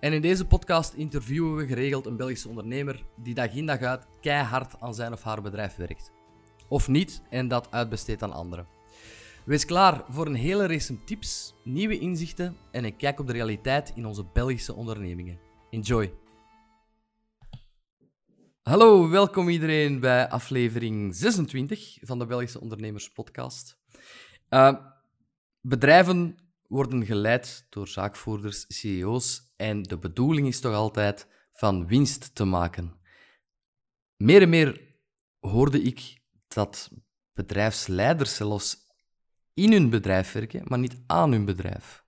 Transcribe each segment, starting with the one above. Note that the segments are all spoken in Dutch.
En in deze podcast interviewen we geregeld een Belgische ondernemer die dag in dag uit keihard aan zijn of haar bedrijf werkt. Of niet en dat uitbesteedt aan anderen. Wees klaar voor een hele race tips, nieuwe inzichten en een kijk op de realiteit in onze Belgische ondernemingen. Enjoy! Hallo, welkom iedereen bij aflevering 26 van de Belgische Ondernemers Podcast. Uh, bedrijven worden geleid door zaakvoerders, CEO's en de bedoeling is toch altijd van winst te maken. Meer en meer hoorde ik dat bedrijfsleiders zelfs in hun bedrijf werken, maar niet aan hun bedrijf.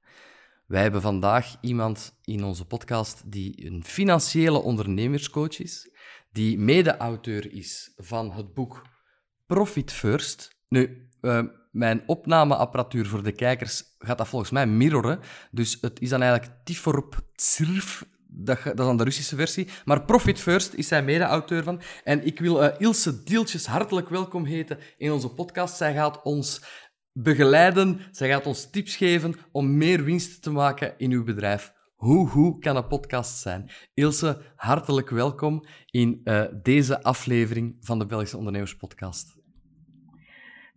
Wij hebben vandaag iemand in onze podcast die een financiële ondernemerscoach is, die mede-auteur is van het boek Profit First. Nu, uh, mijn opnameapparatuur voor de kijkers gaat dat volgens mij mirroren. Dus het is dan eigenlijk Tiforp Tsirf. Dat, dat is dan de Russische versie. Maar Profit First is zij mede-auteur van. En ik wil uh, Ilse Dieltjes hartelijk welkom heten in onze podcast. Zij gaat ons begeleiden. Zij gaat ons tips geven om meer winst te maken in uw bedrijf. Hoe, hoe kan een podcast zijn? Ilse, hartelijk welkom in uh, deze aflevering van de Belgische Ondernemers Podcast.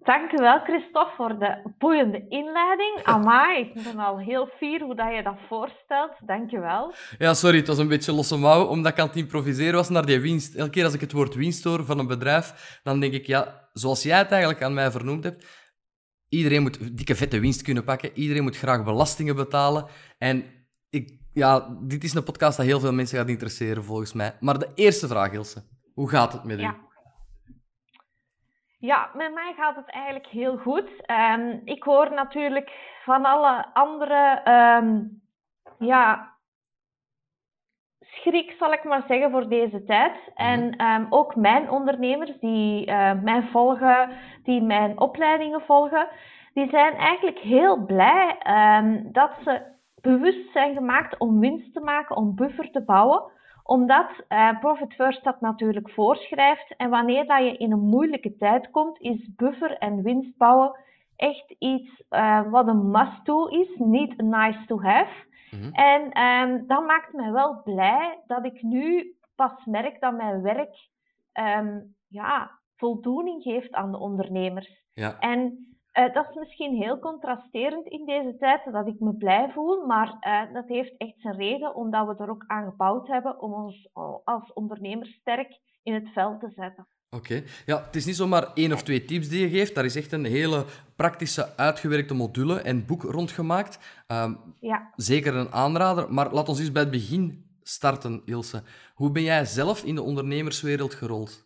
Dankjewel Christophe voor de boeiende inleiding. Amai, ik ben al heel fier hoe dat je dat voorstelt. Dankjewel. Ja, sorry, het was een beetje losse mouw, omdat ik aan het improviseren was naar die winst. Elke keer als ik het woord winst hoor van een bedrijf, dan denk ik, ja, zoals jij het eigenlijk aan mij vernoemd hebt, iedereen moet dikke vette winst kunnen pakken, iedereen moet graag belastingen betalen. En ik, ja, dit is een podcast dat heel veel mensen gaat interesseren, volgens mij. Maar de eerste vraag, Ilse, hoe gaat het met u? Ja. Ja, met mij gaat het eigenlijk heel goed. Um, ik hoor natuurlijk van alle andere um, ja, schrik, zal ik maar zeggen, voor deze tijd. En um, ook mijn ondernemers die uh, mij volgen, die mijn opleidingen volgen, die zijn eigenlijk heel blij dat ze bewust zijn gemaakt om winst te maken, om buffer te bouwen omdat uh, Profit First dat natuurlijk voorschrijft. En wanneer dat je in een moeilijke tijd komt, is buffer en winst bouwen echt iets uh, wat een must-do is, niet nice to have. Mm En um, dat maakt mij wel blij dat ik nu pas merk dat mijn werk um, ja, voldoening geeft aan de ondernemers. Ja. En uh, dat is misschien heel contrasterend in deze tijd, dat ik me blij voel, maar uh, dat heeft echt zijn reden, omdat we er ook aan gebouwd hebben om ons als ondernemers sterk in het veld te zetten. Oké. Ja, het is niet zomaar één of twee tips die je geeft. Daar is echt een hele praktische, uitgewerkte module en boek rondgemaakt. Um, ja. Zeker een aanrader. Maar laat ons eens bij het begin starten, Ilse. Hoe ben jij zelf in de ondernemerswereld gerold?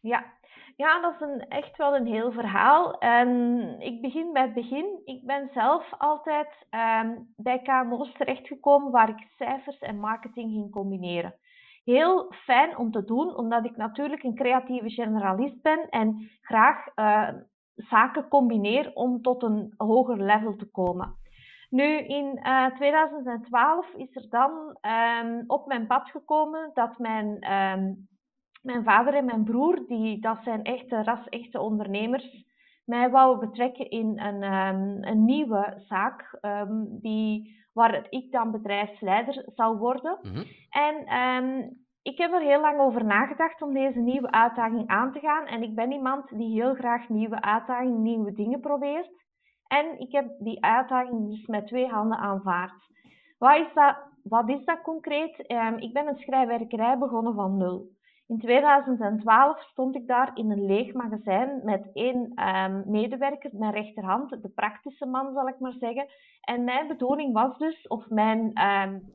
Ja, ja, dat is een, echt wel een heel verhaal. En ik begin bij het begin. Ik ben zelf altijd um, bij KMO's terechtgekomen waar ik cijfers en marketing ging combineren. Heel fijn om te doen, omdat ik natuurlijk een creatieve generalist ben en graag uh, zaken combineer om tot een hoger level te komen. Nu, in uh, eh, 2012 is er dan um, op mijn pad gekomen dat mijn um, mijn vader en mijn broer, die, dat zijn echte ras-echte ondernemers, mij wouden betrekken in een, um, een nieuwe zaak, um, die, waar ik dan bedrijfsleider zou worden. Mm -hmm. En um, ik heb er heel lang over nagedacht om deze nieuwe uitdaging aan te gaan. En ik ben iemand die heel graag nieuwe uitdagingen, nieuwe dingen probeert. En ik heb die uitdaging dus met twee handen aanvaard. Wat is dat, wat is dat concreet? ik ben een schrijfwerkerij begonnen van nul. In 2012 stond ik daar in een leeg magazijn met één um, medewerker, mijn rechterhand, de praktische man zal ik maar zeggen. En mijn bedoeling was dus, of mijn um,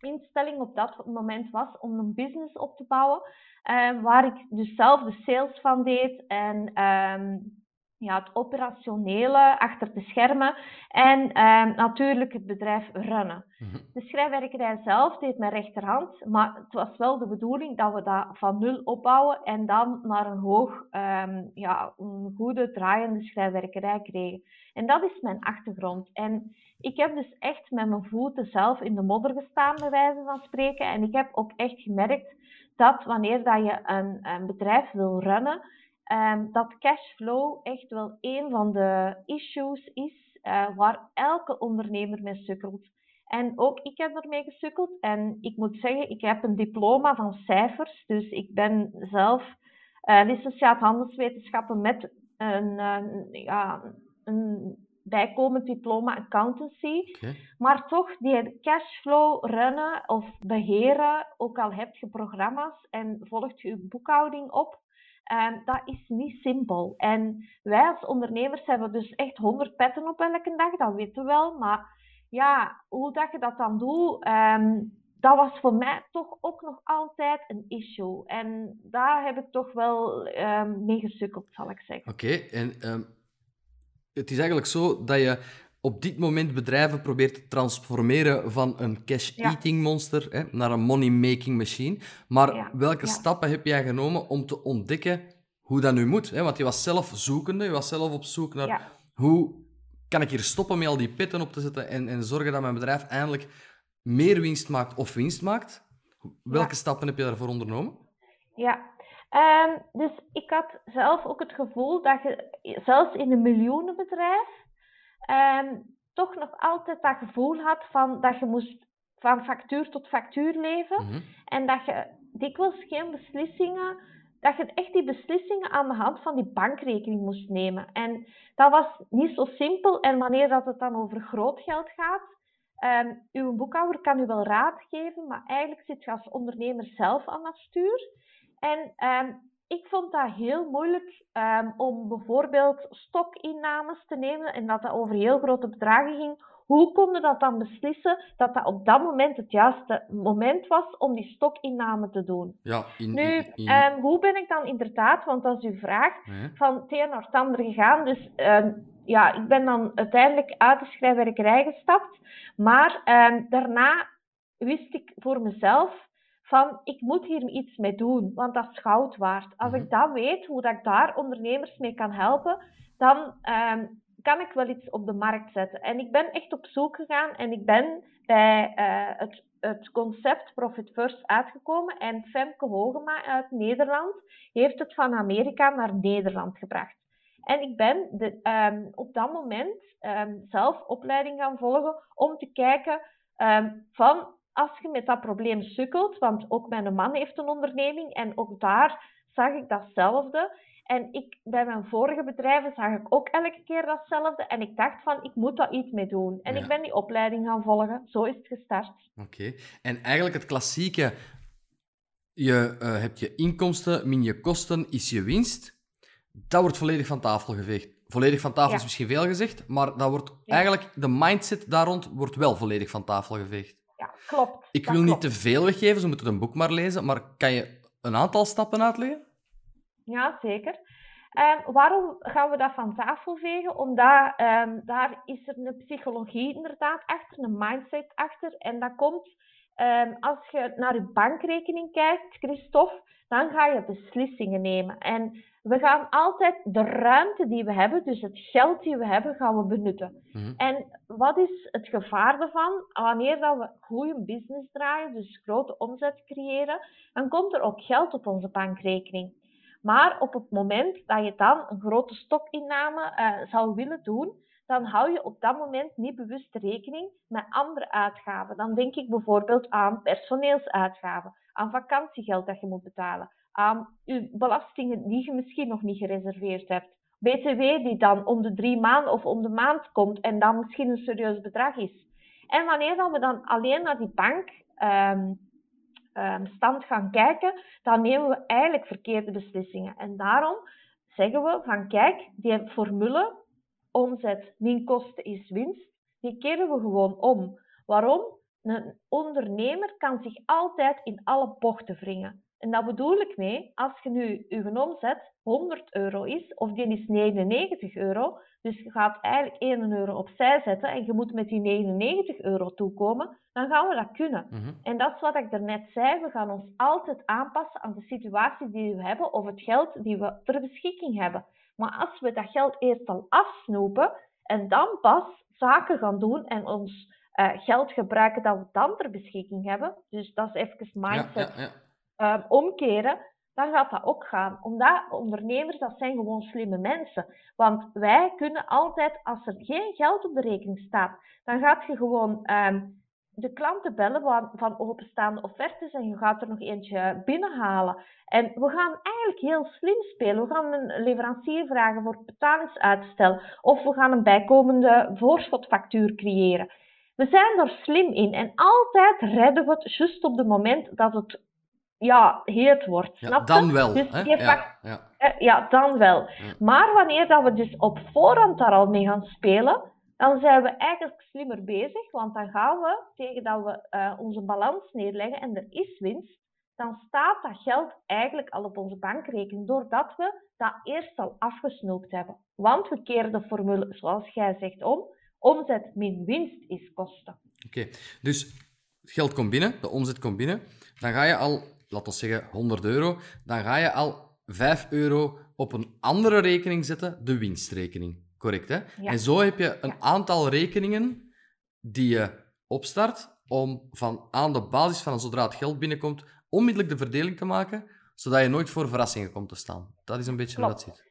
instelling op dat moment was, om een business op te bouwen, um, waar ik dus zelf de sales van deed en ja, het operationele achter de schermen en ehm, natuurlijk het bedrijf runnen. Mhm. De schrijfwerkerij zelf deed mijn rechterhand, maar het was wel de bedoeling dat we dat van nul opbouwen en dan naar een hoog, ehm, ja, een goede draaiende schrijfwerkerij kregen. En dat is mijn achtergrond. En ik heb dus echt met mijn voeten zelf in de modder gestaan, bij wijze van spreken. En ik heb ook echt gemerkt dat wanneer dat je een, een bedrijf wil runnen, um, dat cashflow echt wel een van de issues is uh, waar elke ondernemer mee sukkelt. En ook ik heb ermee gesukkeld. En ik moet zeggen, ik heb een diploma van cijfers. Dus ik ben zelf uh, licentiaat handelswetenschappen met een, ja, een bijkomend diploma accountancy. Okay. Maar toch, die cashflow runnen of beheren, ook al heb je programma's en volgt je boekhouding op, um, dat is niet simpel. En wij als ondernemers hebben dus echt 100 petten op elke dag, dat weten we wel. Maar ja, hoe dat je dat dan doet, um, dat was voor mij toch ook nog altijd een issue. En daar heb ik toch wel um, mee gesukkeld, zal ik zeggen. Oké, en het is eigenlijk zo dat je op dit moment bedrijven probeert te transformeren van een cash-eating monster hè, naar een money-making machine. Maar Ja, welke ja. stappen heb jij genomen om te ontdekken hoe dat nu moet? Hè? Want je was zelf zoekende, je was zelf op zoek naar hoe kan ik hier stoppen met al die pitten op te zetten en, en zorgen dat mijn bedrijf eindelijk meer winst maakt of winst maakt. Welke stappen heb je daarvoor ondernomen? Ja, Ehm, dus ik had zelf ook het gevoel dat je zelfs in een miljoenenbedrijf ehm, toch nog altijd dat gevoel had van dat je moest van factuur tot factuur leven Mhm. en dat je dikwijls geen beslissingen, dat je echt die beslissingen aan de hand van die bankrekening moest nemen. En dat was niet zo simpel en wanneer dat het dan over groot geld gaat, ehm uw boekhouder kan u wel raad geven, maar eigenlijk zit je als ondernemer zelf aan dat stuur. En ehm, ik vond dat heel moeilijk ehm, om bijvoorbeeld stokinnames te nemen en dat dat over heel grote bedragen ging. Hoe konden dat dan beslissen dat dat op dat moment het juiste moment was om die stokinname te doen? Ja, in... Nu, in, in- ehm, hoe ben ik dan inderdaad, want dat is uw vraag, van het een naar het ander gegaan. Dus ehm, ja, ik ben dan uiteindelijk uit de schrijfwerkerij gestapt. Maar daarna wist ik voor mezelf van, ik moet hier iets mee doen, want dat is goud waard. Als Mhm. ik dat weet, hoe dat ik daar ondernemers mee kan helpen, dan ehm, kan ik wel iets op de markt zetten. En ik ben echt op zoek gegaan en ik ben bij eh, het, het concept Profit First uitgekomen. En Femke Hogema uit Nederland heeft het van Amerika naar Nederland gebracht. En ik ben de, ehm, op dat moment ehm, zelf opleiding gaan volgen om te kijken van als je met dat probleem sukkelt, want ook mijn man heeft een onderneming en ook daar zag ik datzelfde. En ik, bij mijn vorige bedrijven zag ik ook elke keer datzelfde. En ik dacht van, ik moet daar iets mee doen. En Ja. ik ben die opleiding gaan volgen. Zo is het gestart. Oké. En eigenlijk het klassieke, je eh, hebt je inkomsten min je kosten is je winst. Dat wordt volledig van tafel geveegd. Volledig van tafel Ja. is misschien veel gezegd, maar dat wordt Ja. eigenlijk, de mindset daar rond wordt wel volledig van tafel geveegd. Ja, klopt. Ik wil niet te veel weggeven, ze moeten het boek maar lezen, maar kan je een aantal stappen uitleggen? Ja, zeker. Ehm, waarom gaan we dat van tafel vegen? Omdat ehm, daar is er een psychologie inderdaad achter, een mindset achter. En dat komt ehm, als je naar je bankrekening kijkt, Christophe, dan ga je beslissingen nemen. En we gaan altijd de ruimte die we hebben, dus het geld die we hebben, gaan we benutten. Mhm. En wat is het gevaar daarvan? Wanneer dat we goede business draaien, dus grote omzet creëren, dan komt er ook geld op onze bankrekening. Maar op het moment dat je dan een grote stokinname eh, zou willen doen, dan hou je op dat moment niet bewust rekening met andere uitgaven. Dan denk ik bijvoorbeeld aan personeelsuitgaven, aan vakantiegeld dat je moet betalen, aan je belastingen die je misschien nog niet gereserveerd hebt. BTW die dan om de drie maanden of om de maand komt en dan misschien een serieus bedrag is. En wanneer dan we dan alleen naar die bank ehm, ehm, gaan kijken, dan nemen we eigenlijk verkeerde beslissingen. En daarom zeggen we van kijk, die formule, omzet min kosten is winst, die keren we gewoon om. Waarom? Een ondernemer kan zich altijd in alle bochten wringen. En dat bedoel ik mee, als je nu je omzet 100 euro is, of die is 99 euro, dus je gaat eigenlijk 1 euro opzij zetten en je moet met die 99 euro toekomen, dan gaan we dat kunnen. Mhm. En dat is wat ik daarnet zei, we gaan ons altijd aanpassen aan de situatie die we hebben of het geld die we ter beschikking hebben. Maar als we dat geld eerst al afsnoepen en dan pas zaken gaan doen en ons uh, geld gebruiken dat we dan ter beschikking hebben, dus dat is even mindset Ja, ja, ja. uh, omkeren, dan gaat dat ook gaan. Omdat ondernemers, dat zijn gewoon slimme mensen. Want wij kunnen altijd, als er geen geld op de rekening staat, dan gaat je gewoon um, de klanten bellen van, van openstaande offertes en je gaat er nog eentje binnenhalen. En we gaan eigenlijk heel slim spelen. We gaan een leverancier vragen voor betalingsuitstel of we gaan een bijkomende voorschotfactuur creëren. We zijn er slim in en altijd redden we het juist op het moment dat het ja, heet wordt. Ja, dan wel. Dus hè? Ja, ja. eh, ja, dan wel. Maar wanneer dat we dus op voorhand daar al mee gaan spelen, dan zijn we eigenlijk slimmer bezig. Want dan gaan we, tegen dat we eh, onze balans neerleggen en er is winst, dan staat dat geld eigenlijk al op onze bankrekening, doordat we dat eerst al afgesnoept hebben. Want we keren de formule, zoals jij zegt, om. Omzet min winst is kosten. Oké, dus het geld komt binnen, de omzet komt binnen. Dan ga je al, laten we zeggen 100 euro, dan ga je al 5 euro op een andere rekening zetten, de winstrekening. Correct, hè? Ja. En zo heb je een Ja. aantal rekeningen die je opstart om van aan de basis van zodra het geld binnenkomt, onmiddellijk de verdeling te maken, zodat je nooit voor verrassingen komt te staan. Dat is een beetje hoe dat Klopt. zit.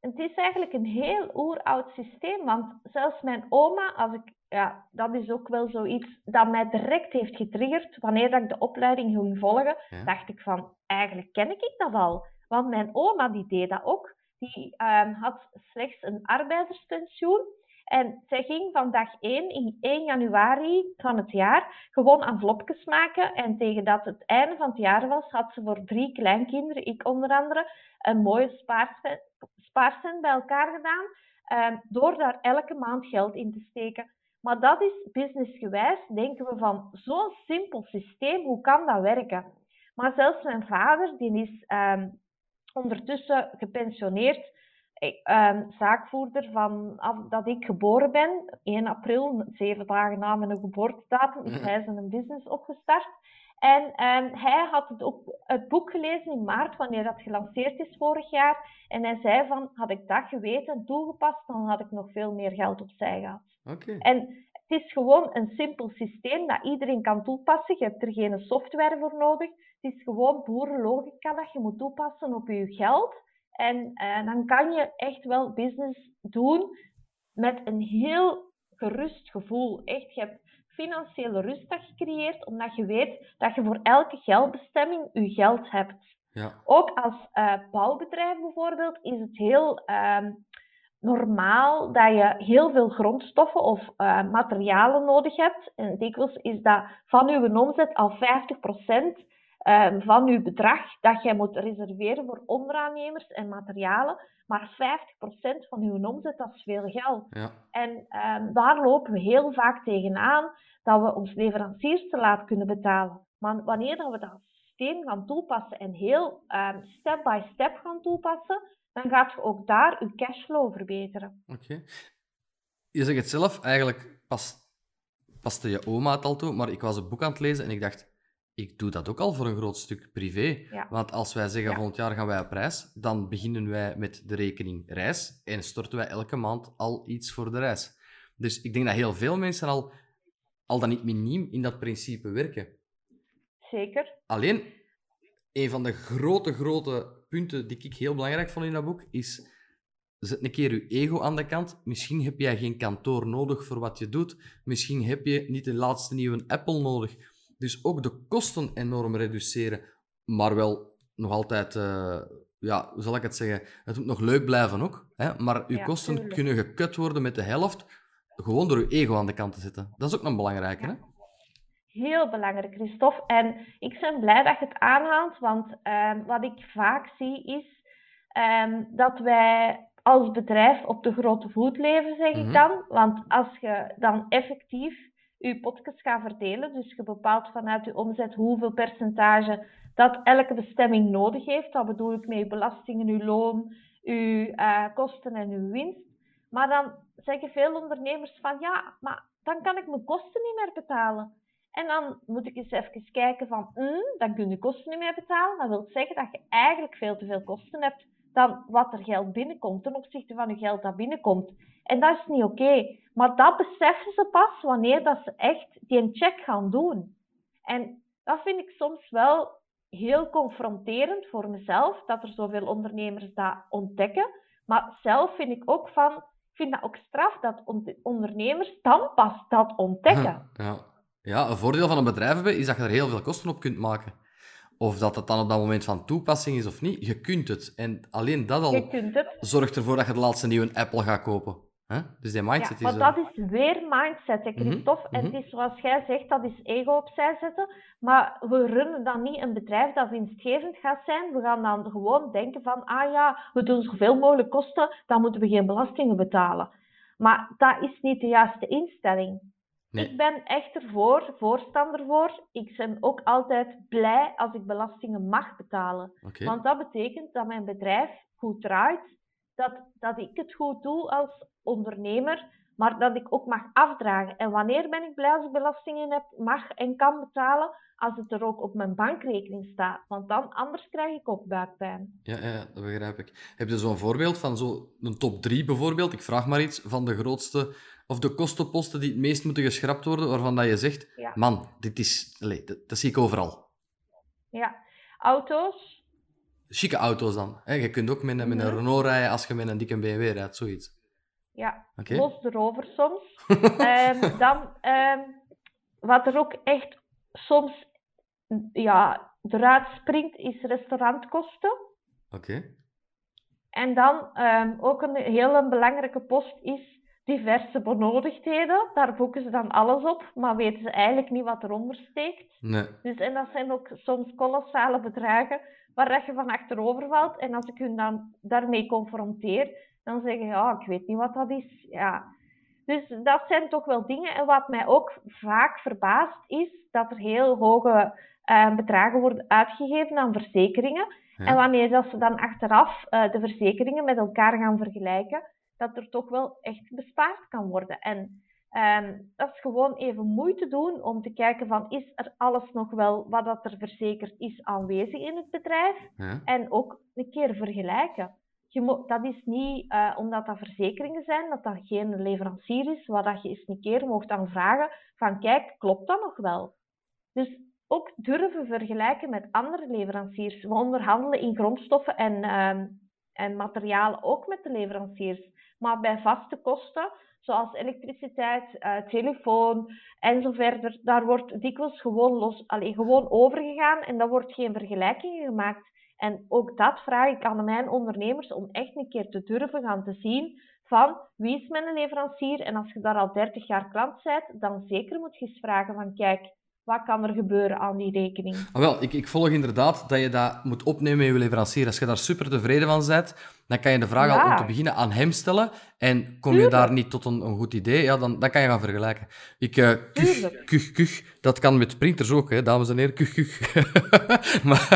Het is eigenlijk een heel oeroud systeem, want zelfs mijn oma, als ik, ja, dat is ook wel zoiets dat mij direct heeft getriggerd. Wanneer dat ik de opleiding ging volgen, Ja. dacht ik van, eigenlijk ken ik dat al. Want mijn oma die deed dat ook. Die ehm, had slechts een arbeiderspensioen. En zij ging van dag 1, in 1 januari van het jaar, gewoon envelopjes maken. En tegen dat het einde van het jaar was, had ze voor drie kleinkinderen, ik onder andere, een mooie spaarcent, bij elkaar gedaan. ehm, door daar elke maand geld in te steken. Maar dat is businessgewijs, denken we van zo'n simpel systeem, hoe kan dat werken? Maar zelfs mijn vader, die is ehm, ondertussen gepensioneerd, ehm, zaakvoerder vanaf dat ik geboren ben, 1 april, zeven dagen na mijn geboortedatum, is hij zijn business opgestart. En ehm, hij had het, ook, het boek gelezen in maart, wanneer dat gelanceerd is vorig jaar. En hij zei van, had ik dat geweten en toegepast, dan had ik nog veel meer geld opzij gehad. En het is gewoon een simpel systeem dat iedereen kan toepassen. Je hebt er geen software voor nodig. Het is gewoon boerenlogica dat je moet toepassen op je geld. En eh, dan kan je echt wel business doen met een heel gerust gevoel. Echt, je hebt financiële rust dat je creëert, omdat je weet dat je voor elke geldbestemming je geld hebt. Ja. Ook als eh, bouwbedrijf bijvoorbeeld is het heel ehm, normaal dat je heel veel grondstoffen of eh, materialen nodig hebt. En dikwijls is dat van uw omzet al 50% ehm, van uw bedrag dat jij moet reserveren voor onderaannemers en materialen. Maar 50% van uw omzet, dat is veel geld. Ja. En ehm, daar lopen we heel vaak tegenaan dat we ons leveranciers te laat kunnen betalen. Maar wanneer dat we dat systeem gaan toepassen en heel ehm, step by step gaan toepassen, dan gaat je ook daar je cashflow verbeteren. Oké. Je zegt het zelf, eigenlijk past, paste je oma het al toe, maar ik was het boek aan het lezen en ik dacht, ik doe dat ook al voor een groot stuk privé. Ja. Want als wij zeggen, Ja. volgend jaar gaan wij op reis, dan beginnen wij met de rekening reis en storten wij elke maand al iets voor de reis. Dus ik denk dat heel veel mensen al, al dan niet miniem in dat principe werken. Zeker. Alleen, een van de grote, grote punten die ik heel belangrijk vond in dat boek, is zet een keer je ego aan de kant. Misschien heb jij geen kantoor nodig voor wat je doet. Misschien heb je niet de laatste nieuwe Apple nodig. Dus ook de kosten enorm reduceren. Maar wel nog altijd, eh, ja, hoe zal ik het zeggen? Het moet nog leuk blijven ook. Hè? Maar Ja, kosten tuurlijk. kunnen gekut worden met de helft. Gewoon door je ego aan de kant te zetten. Dat is ook een belangrijke, Ja. hè? Heel belangrijk, Christophe. En ik ben blij dat je het aanhaalt, want ehm, wat ik vaak zie is ehm, dat wij als bedrijf op de grote voet leven, zeg Mhm. ik dan. Want als je dan effectief je potjes gaat verdelen. Dus je bepaalt vanuit je omzet hoeveel percentage dat elke bestemming nodig heeft. Dat bedoel ik met je belastingen, je loon, je uh, kosten en je winst. Maar dan zeggen veel ondernemers van ja, maar dan kan ik mijn kosten niet meer betalen. En dan moet ik eens even kijken van, mm, dan kun je kosten niet meer betalen. Dat wil zeggen dat je eigenlijk veel te veel kosten hebt dan wat er geld binnenkomt ten opzichte van je geld dat binnenkomt. En dat is niet oké. Maar dat beseffen ze pas wanneer dat ze echt die check gaan doen. En dat vind ik soms wel heel confronterend voor mezelf, dat er zoveel ondernemers dat ontdekken. Maar zelf vind ik ook van, ik vind dat ook straf dat ondernemers dan pas dat ontdekken. Ja. ja, een voordeel van een bedrijf hebben is dat je er heel veel kosten op kunt maken. Of dat het dan op dat moment van toepassing is of niet, je kunt het. En alleen dat al zorgt ervoor dat je de laatste nieuwe Apple gaat kopen. Dus die mindset ja, is... Maar dat is weer mindset, hè, mhm, Christophe. En mhm. het is zoals jij zegt, dat is ego opzij zetten. Maar we runnen dan niet een bedrijf dat winstgevend gaat zijn. We gaan dan gewoon denken van, ah ja, we doen zoveel mogelijk kosten, dan moeten we geen belastingen betalen. Maar dat is niet de juiste instelling. Ik ben echt ervoor, voorstander voor. Ik ben ook altijd blij als ik belastingen mag betalen. Want dat betekent dat mijn bedrijf goed draait, dat, dat ik het goed doe als ondernemer, maar dat ik ook mag afdragen. En wanneer ben ik blij als ik belastingen heb, mag en kan betalen? Als het er ook op mijn bankrekening staat. Want dan, anders krijg ik ook buikpijn. Ja, ja dat begrijp ik. Heb je zo'n voorbeeld van zo'n top 3 bijvoorbeeld? Ik vraag maar iets van de grootste of de kostenposten die het meest moeten geschrapt worden, waarvan dat je zegt, man, dit is, allez, dat, dat, zie ik overal. Ja, auto's. Chique auto's dan. Hè? Je kunt ook met, met een mhm. Renault rijden als je met een dikke BMW rijdt, zoiets. Ja, okay. los erover soms. um, dan, um, wat er ook echt soms ja, eruit springt, is restaurantkosten. Oké. En dan um, ook een hele belangrijke post is diverse benodigdheden. Daar boeken ze dan alles op, maar weten ze eigenlijk niet wat eronder steekt. Nee. Dus, en dat zijn ook soms kolossale bedragen waar je van achterover valt. En als ik hun dan daarmee confronteer, dan zeggen ja, ik weet niet wat dat is. Ja. Dus dat zijn toch wel dingen. En wat mij ook vaak verbaast, is dat er heel hoge uh, bedragen worden uitgegeven aan verzekeringen. En wanneer dat ze dan achteraf uh, de verzekeringen met elkaar gaan vergelijken, dat er toch wel echt bespaard kan worden. En ehm, dat is gewoon even moeite doen om te kijken van is er alles nog wel wat dat er verzekerd is aanwezig in het bedrijf. En ook een keer vergelijken. Je dat is niet uh, omdat dat verzekeringen zijn, dat dat geen leverancier is, waar dat je eens een keer mocht aanvragen van kijk, klopt dat nog wel? Dus ook durven vergelijken met andere leveranciers. We onderhandelen in grondstoffen en, uh, en materialen ook met de leveranciers. Maar bij vaste kosten, zoals elektriciteit, uh, telefoon en zo verder, daar wordt dikwijls gewoon, los, allez, gewoon overgegaan en daar wordt geen vergelijkingen gemaakt. En ook dat vraag ik aan mijn ondernemers om echt een keer te durven gaan te zien van wie is mijn leverancier. En als je daar al 30 jaar klant bent, dan zeker moet je eens vragen van kijk, wat kan er gebeuren aan die rekening? Ah, wel, ik, ik volg inderdaad dat je dat moet opnemen met je leverancier. Als je daar super tevreden van bent, dan kan je de vraag al om te beginnen aan hem stellen. En kom je daar niet tot een, een goed idee, ja, dan, dan kan je gaan vergelijken. Ik, uh, kuch, kuch, kuch, dat kan met printers ook, hè, dames en heren. Kuch, kuch. maar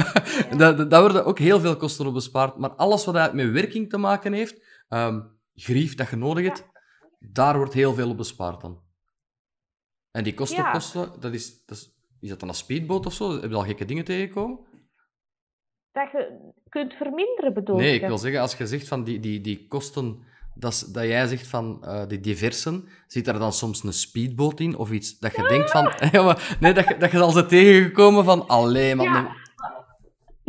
ja. daar worden ook heel veel kosten op bespaard. Maar alles wat met werking te maken heeft, um, grief dat je nodig hebt, daar wordt heel veel op bespaard dan. En die kosten, dat is, dat is, is dat dan een speedboot of zo? Heb je al gekke dingen tegengekomen? Dat je kunt verminderen, bedoel Nee, ik wil zeggen, als je zegt van die, die, die kosten, dat, dat jij zegt van uh, die diversen, zit daar dan soms een speedboot in? Of iets dat je denkt van... nee, dat je, dat je al ze tegengekomen van... Allee, man... Ja.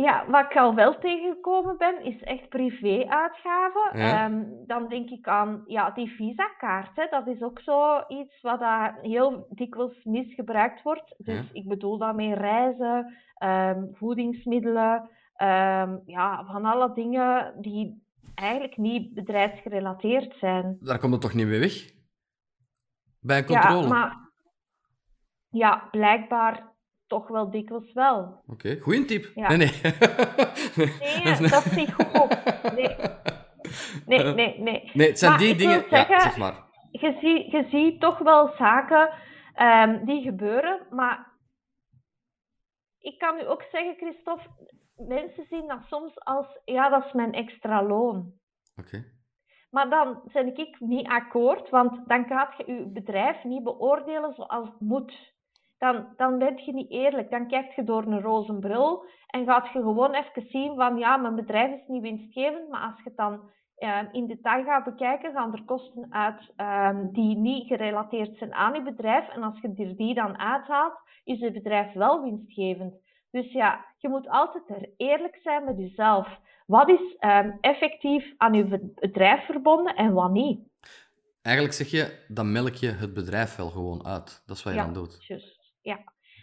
Ja, wat ik al wel tegengekomen ben, is echt privé-uitgaven. Ehm, dan denk ik aan ja, die visa-kaart. Dat is ook zoiets wat dat heel dikwijls misgebruikt wordt. Dus ik bedoel daarmee reizen, um, voedingsmiddelen, um, ja, van alle dingen die eigenlijk niet bedrijfsgerelateerd zijn. Daar komt het toch niet mee weg? Bij een controle? Ja, maar ja, blijkbaar toch wel dikwijls wel. Oké, goeie tip. Nee, nee. nee, dat is niet goed. Nee. Nee, nee, nee. Nee, het zijn die dingen... Zeggen, ja, zeg maar. Je, ziet, je ziet toch wel zaken ehm, die gebeuren. Maar ik kan u ook zeggen, Christophe, mensen zien dat soms als, ja, dat is mijn extra loon. Oké. Maar dan ben ik niet akkoord, want dan gaat je je bedrijf niet beoordelen zoals het moet. Dan, dan ben je niet eerlijk. Dan kijkt je door een roze bril en gaat je gewoon even zien van ja, mijn bedrijf is niet winstgevend, maar als je het dan uh, in detail gaat bekijken, gaan er kosten uit uh, die niet gerelateerd zijn aan je bedrijf. En als je er die dan uithaalt, is je bedrijf wel winstgevend. Dus ja, je moet altijd er eerlijk zijn met jezelf. Wat is um, effectief aan je bedrijf verbonden en wat niet? Eigenlijk zeg je, dan melk je het bedrijf wel gewoon uit. Dat is wat je ja, dan doet. Juist, ja.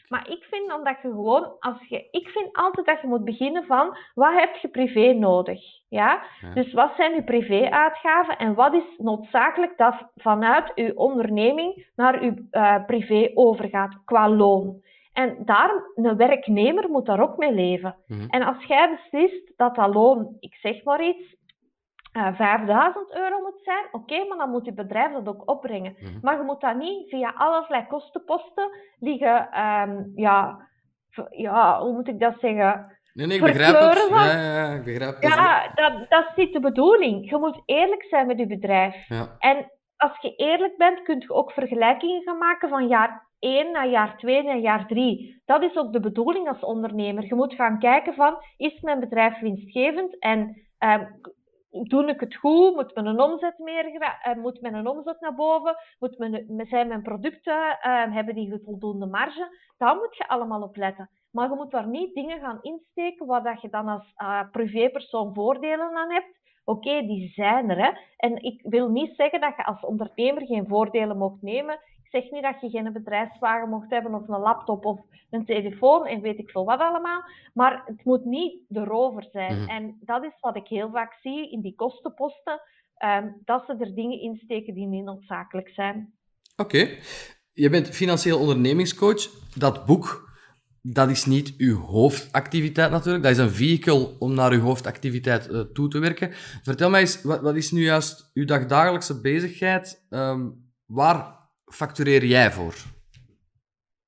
Maar ik vind dan dat je gewoon, als je, ik vind altijd dat je moet beginnen van, wat heb je privé nodig? Ja? ja. Dus wat zijn je privé-uitgaven en wat is noodzakelijk dat vanuit je onderneming naar je uh, privé overgaat qua loon? En daarom, een werknemer moet daar ook mee leven. Mm -hmm. En als jij beslist dat dat loon, ik zeg maar iets, uh, 5000 euro moet zijn, oké, okay, maar dan moet je bedrijf dat ook opbrengen. Mm -hmm. Maar je moet dat niet via allerlei kostenposten liggen, um, ja, ja, hoe moet ik dat zeggen? Nee, nee, ik begrijp het. Ja, ja, ik begrijp het. Ja, dat, dat is niet de bedoeling. Je moet eerlijk zijn met je bedrijf. Ja. En als je eerlijk bent, kun je ook vergelijkingen gaan maken van jaar 1 naar jaar 2 naar jaar 3. Dat is ook de bedoeling als ondernemer. Je moet gaan kijken van, is mijn bedrijf winstgevend en uh, doe ik het goed? Moet mijn omzet meer, uh, moet mijn omzet naar boven? Moet mijn, zijn mijn producten, uh, hebben die voldoende marge? Daar moet je allemaal op letten. Maar je moet daar niet dingen gaan insteken waar dat je dan als uh, privépersoon voordelen aan hebt. Oké, die zijn er. Hè? En ik wil niet zeggen dat je als ondernemer geen voordelen mocht nemen. Ik zeg niet dat je geen bedrijfswagen mocht hebben of een laptop of een telefoon en weet ik veel wat allemaal. Maar het moet niet de rover zijn. Mhm. En dat is wat ik heel vaak zie in die kostenposten. ehm, dat ze er dingen insteken die niet noodzakelijk zijn. Oké. Je bent financieel ondernemingscoach. Dat boek, dat is niet uw hoofdactiviteit natuurlijk. Dat is een vehicle om naar uw hoofdactiviteit eh, toe te werken. Vertel mij eens, wat, wat is nu juist uw dagdagelijkse bezigheid? Ehm, waar factureer jij voor?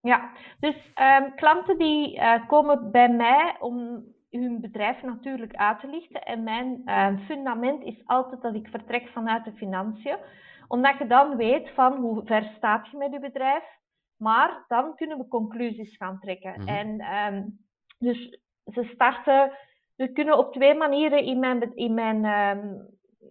Ja, dus ehm, klanten die eh, komen bij mij om hun bedrijf natuurlijk uit te lichten. En mijn eh, fundament is altijd dat ik vertrek vanuit de financiën. Omdat je dan weet van hoe ver staat je met je bedrijf. Maar dan kunnen we conclusies gaan trekken. Mhm. En ehm, dus ze starten, ze kunnen op twee manieren in mijn, in mijn ehm,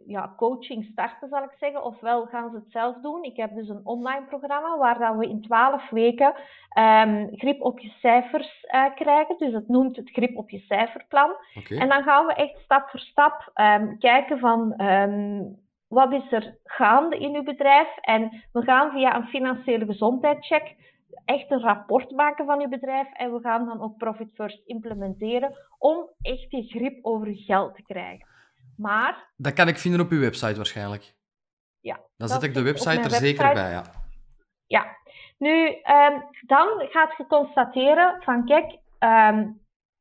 ja, coaching starten, zal ik zeggen. Ofwel gaan ze het zelf doen. Ik heb dus een online programma waar dat we in 12 weken ehm, grip op je cijfers eh, krijgen. Dus het noemt het grip op je cijferplan. En dan gaan we echt stap voor stap ehm, kijken van ehm, wat is er gaande in uw bedrijf. En we gaan via een financiële gezondheidscheck echt een rapport maken van uw bedrijf. En we gaan dan ook Profit First implementeren om echt die grip over geld te krijgen. Maar Dat kan ik vinden op uw website waarschijnlijk. ja, Dan zet ik de website er zeker bij, ja. Ja, nu ehm, dan gaat je constateren van kijk, ehm,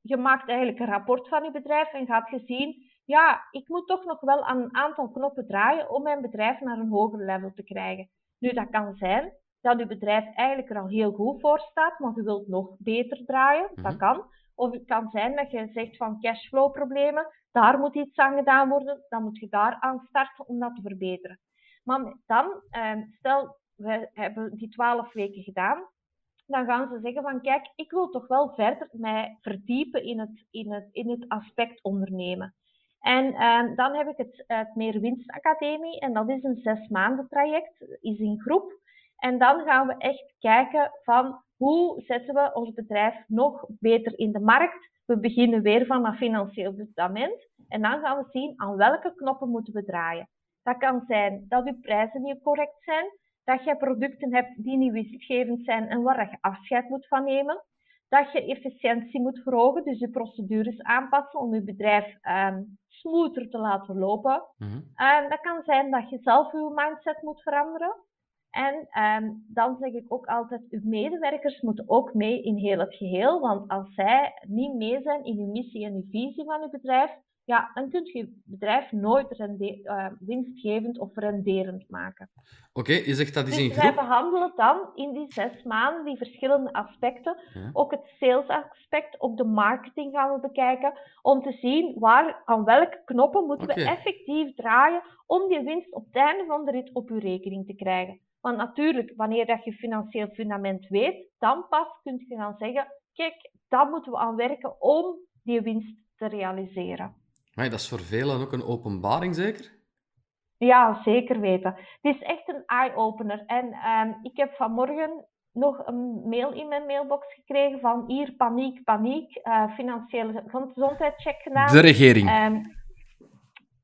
je maakt eigenlijk een rapport van je bedrijf en gaat je zien, ja, ik moet toch nog wel aan een aantal knoppen draaien om mijn bedrijf naar een hoger level te krijgen. Nu, dat kan zijn dat je bedrijf eigenlijk er al heel goed voor staat, maar je wilt nog beter draaien. Dat Mhm. kan. Of het kan zijn dat je zegt van cashflow problemen, daar moet iets aan gedaan worden, dan moet je daar aan starten om dat te verbeteren. Maar dan, ehm, stel, we hebben die twaalf weken gedaan, dan gaan ze zeggen van kijk, ik wil toch wel verder mij verdiepen in het, in het, in het aspect ondernemen. En ehm, dan heb ik het, het Meer Winst Academie en dat is een zes maanden traject, is in groep. En dan gaan we echt kijken van hoe zetten we ons bedrijf nog beter in de markt. We beginnen weer van dat financieel fundament en dan gaan we zien aan welke knoppen moeten we draaien. Dat kan zijn dat uw prijzen niet correct zijn, dat je producten hebt die niet winstgevend zijn en waar je afscheid moet van nemen. Dat je efficiëntie moet verhogen, dus je procedures aanpassen om je bedrijf ehm smoother te laten lopen. Mhm. Ehm, dat kan zijn dat je zelf je mindset moet veranderen. En ehm, dan zeg ik ook altijd, uw medewerkers moeten ook mee in heel het geheel. Want als zij niet mee zijn in uw missie en uw visie van uw bedrijf, ja, dan kun je je bedrijf nooit rende- eh, winstgevend of renderend maken. Oké, je zegt dat is Dus in wij groep. behandelen dan in die zes maanden die verschillende aspecten. Ja. Ook het sales aspect, ook de marketing gaan we bekijken. Om te zien waar, aan welke knoppen moeten we effectief draaien om die winst op het einde van de rit op uw rekening te krijgen. Want natuurlijk, wanneer dat je financieel fundament weet, dan pas kun je gaan zeggen, kijk, daar moeten we aan werken om die winst te realiseren. Maar dat is voor velen ook een openbaring, zeker? Ja, zeker weten. Het is echt een eye-opener. En ehm, ik heb vanmorgen nog een mail in mijn mailbox gekregen van hier paniek, paniek, eh, financiële gezondheidscheck gedaan. De regering. Ehm,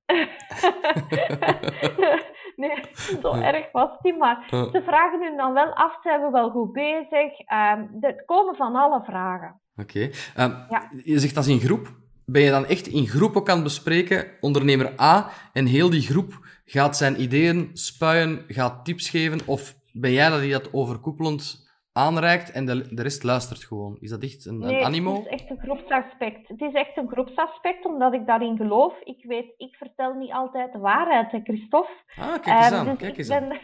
nee, zo erg was die, maar ze vragen nu dan wel af, zijn we wel goed bezig? Ehm er komen van alle vragen. Oké. Ehm, Ja. Je zegt dat is in groep. Ben je dan echt in groep ook aan het bespreken, ondernemer A, en heel die groep gaat zijn ideeën spuien, gaat tips geven, of ben jij dat die dat overkoepelend aanreikt en de, de rest luistert gewoon? Is dat echt een, een Nee, animo? het is echt een groepsaspect. Het is echt een groepsaspect, omdat ik daarin geloof. Ik weet, ik vertel niet altijd de waarheid, hè, Christophe. Ah, kijk eens Ehm, aan, dus kijk ik eens aan. ben-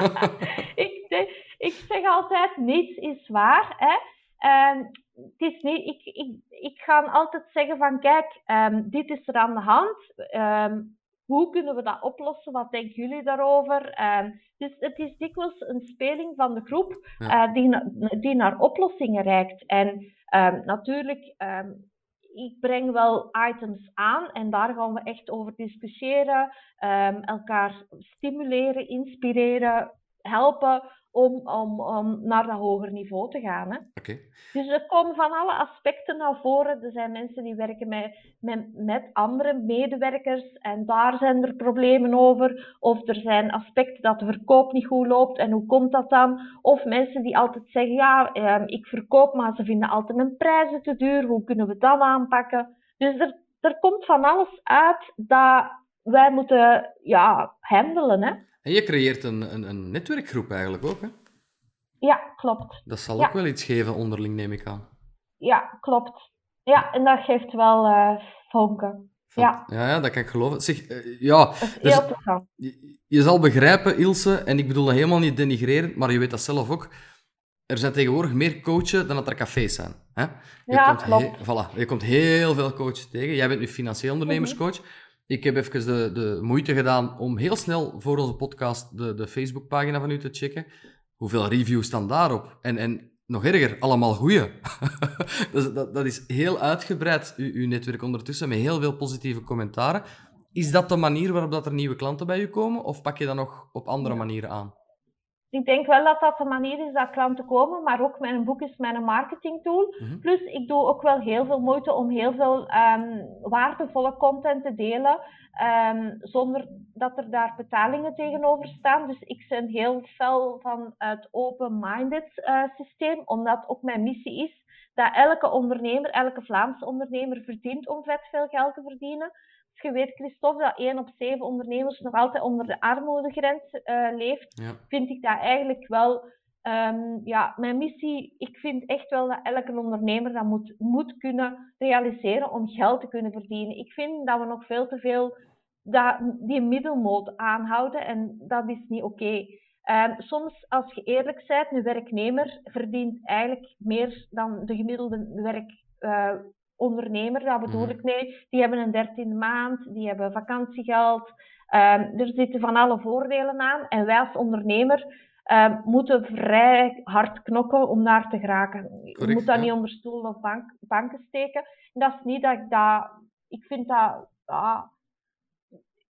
ik, zeg- ik zeg altijd, niets is waar. Hè. Ehm, het is niet, ik, ik, ik ga altijd zeggen van, kijk, ehm, dit is er aan de hand. Hoe kunnen we dat oplossen? Wat denken jullie daarover? Ehm, dus het is dikwijls een speling van de groep Ja. eh, die, na- die naar oplossingen reikt. En ehm, natuurlijk, ehm, ik breng wel items aan en daar gaan we echt over discussiëren, elkaar stimuleren, inspireren, helpen om, om, om naar dat hoger niveau te gaan. Hè. Dus er komen van alle aspecten naar voren. Er zijn mensen die werken met, met, met andere medewerkers en daar zijn er problemen over. Of er zijn aspecten dat de verkoop niet goed loopt en hoe komt dat dan? Of mensen die altijd zeggen, ja, ehm, ik verkoop, maar ze vinden altijd mijn prijzen te duur. Hoe kunnen we dat aanpakken? Dus er, er komt van alles uit dat wij moeten ja, handelen. Hè? En je creëert een, een, een netwerkgroep eigenlijk ook, hè? Ja, klopt. Dat zal Ja. ook wel iets geven onderling, neem ik aan. Ja, klopt. Ja, en dat geeft wel eh vonken. Van- Ja. ja, ja, dat kan ik geloven. Zeg, eh, ja, Dat is Dus- heel je, je zal begrijpen, Ilse, en ik bedoel dat helemaal niet denigrerend, maar je weet dat zelf ook. Er zijn tegenwoordig meer coachen dan dat er cafés zijn. Hè? Je Ja, komt klopt. he- voilà, je komt heel veel coaches tegen. Jij bent nu financieel ondernemerscoach. Ik heb even de, de moeite gedaan om heel snel voor onze podcast de, de Facebookpagina van u te checken. Hoeveel reviews staan daarop? En, en nog erger, allemaal goeie. dus dat, dat is heel uitgebreid, uw, uw netwerk ondertussen, met heel veel positieve commentaren. Is dat de manier waarop dat er nieuwe klanten bij u komen? Of pak je dat nog op andere manieren aan? Ik denk wel dat dat de manier is dat klanten komen, maar ook mijn boek is mijn marketingtool. Mhm. Plus, ik doe ook wel heel veel moeite om heel veel ehm, waardevolle content te delen, ehm, zonder dat er daar betalingen tegenover staan. Dus ik ben heel fel van het open-minded eh, systeem, omdat ook mijn missie is dat elke ondernemer, elke Vlaamse ondernemer verdient om vet veel geld te verdienen. Als je weet, Christophe, dat 1 op 7 ondernemers nog altijd onder de armoedegrens eh, leeft, Ja. vind ik dat eigenlijk wel ehm, ja, mijn missie. Ik vind echt wel dat elke ondernemer dat moet, moet kunnen realiseren om geld te kunnen verdienen. Ik vind dat we nog veel te veel dat, die middelmoot aanhouden en dat is niet oké. Ehm, soms, als je eerlijk bent, een werknemer verdient eigenlijk meer dan de gemiddelde werkondernemer. Daar bedoel Mhm. ik mee. Die hebben een dertiende maand, die hebben vakantiegeld. Ehm, er zitten van alle voordelen aan. En wij als ondernemer ehm, moeten vrij hard knokken om daar te geraken. Je moet dat ja. niet onder stoelen of bank, banken steken. En dat is niet dat ik dat... Ik vind dat...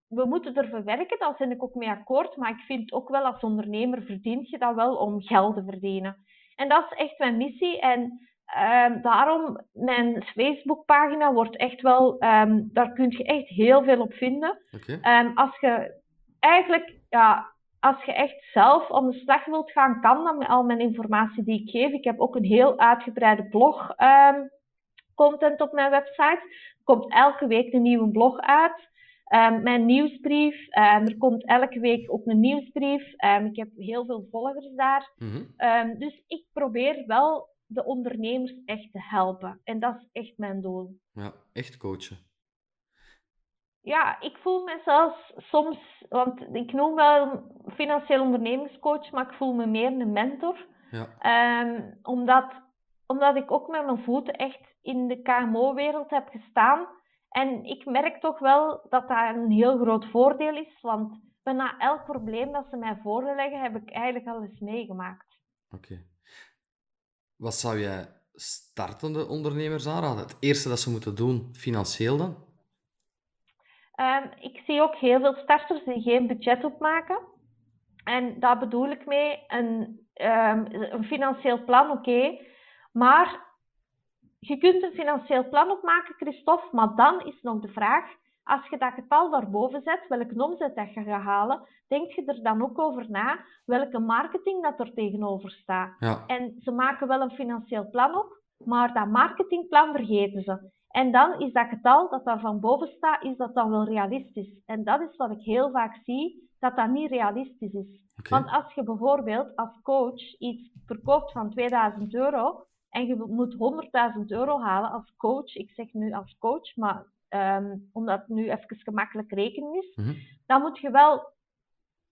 We moeten ervoor werken, daar ben ik ook mee akkoord. Maar ik vind ook wel als ondernemer verdient je dat wel om geld te verdienen. En dat is echt mijn missie. En ehm, daarom, mijn Facebookpagina wordt echt wel... ehm, daar kun je echt heel veel op vinden. Ehm, als je eigenlijk, ja, als je echt zelf aan de slag wilt gaan, kan dat met al mijn informatie die ik geef. Ik heb ook een heel uitgebreide blog content op mijn website. Er komt elke week een nieuwe blog uit. Mijn nieuwsbrief, er komt elke week ook een nieuwsbrief. Ik heb heel veel volgers daar. Mhm. Dus ik probeer wel de ondernemers echt te helpen. En dat is echt mijn doel. Ja, echt coachen. ja, ik voel mezelf soms, want ik noem wel financieel ondernemingscoach, maar ik voel me meer een mentor. Ja. Ehm, omdat, omdat ik ook met mijn voeten echt in de KMO-wereld heb gestaan. En ik merk toch wel dat dat een heel groot voordeel is, want bijna elk probleem dat ze mij voorleggen, heb ik eigenlijk al eens meegemaakt. Oké. Wat zou jij startende ondernemers aanraden? Het eerste dat ze moeten doen, financieel dan? Ehm, ik zie ook heel veel starters die geen budget opmaken. En daar bedoel ik mee een, um, een financieel plan, oké. Maar je kunt een financieel plan opmaken, Christophe, maar dan is nog de vraag, als je dat getal daarboven zet, welke omzet dat je gaat halen, denk je er dan ook over na welke marketing dat er tegenover staat. Ja. En ze maken wel een financieel plan op, maar dat marketingplan vergeten ze. En dan is dat getal dat daar van boven staat, is dat dan wel realistisch. En dat is wat ik heel vaak zie, dat dat niet realistisch is. Want als je bijvoorbeeld als coach iets verkoopt van 2000 euro en je moet 100.000 euro halen als coach, ik zeg nu als coach, maar um, omdat het nu even gemakkelijk rekenen is, mhm. dan moet je wel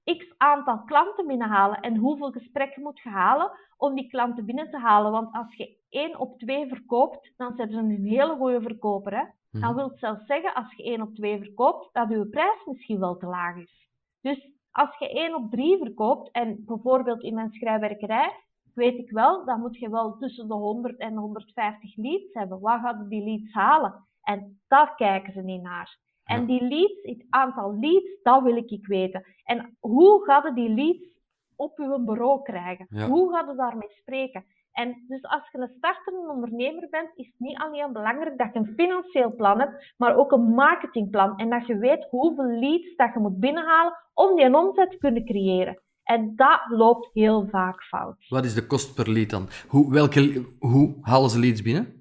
x aantal klanten binnenhalen. En hoeveel gesprekken moet je halen om die klanten binnen te halen? Want als je 1 op 2 verkoopt, dan zijn ze een hele goede verkoper. Hè? Mhm. Dan wil het zelfs zeggen, als je 1 op 2 verkoopt, dat je prijs misschien wel te laag is. Dus als je 1 op 3 verkoopt, en bijvoorbeeld in mijn schrijfwerkerij, weet ik wel, dan moet je wel tussen de 100 en 150 leads hebben. Wat gaan die leads halen? En daar kijken ze niet naar. En die leads, het aantal leads, dat wil ik weten. En hoe gaat die leads op uw bureau krijgen? Hoe gaat je daarmee spreken? En dus als je een startende ondernemer bent, is het niet alleen belangrijk dat je een financieel plan hebt, maar ook een marketingplan. En dat je weet hoeveel leads dat je moet binnenhalen om die omzet te kunnen creëren. En dat loopt heel vaak fout. Wat is de kost per lead dan? Hoe, welke, hoe halen ze leads binnen?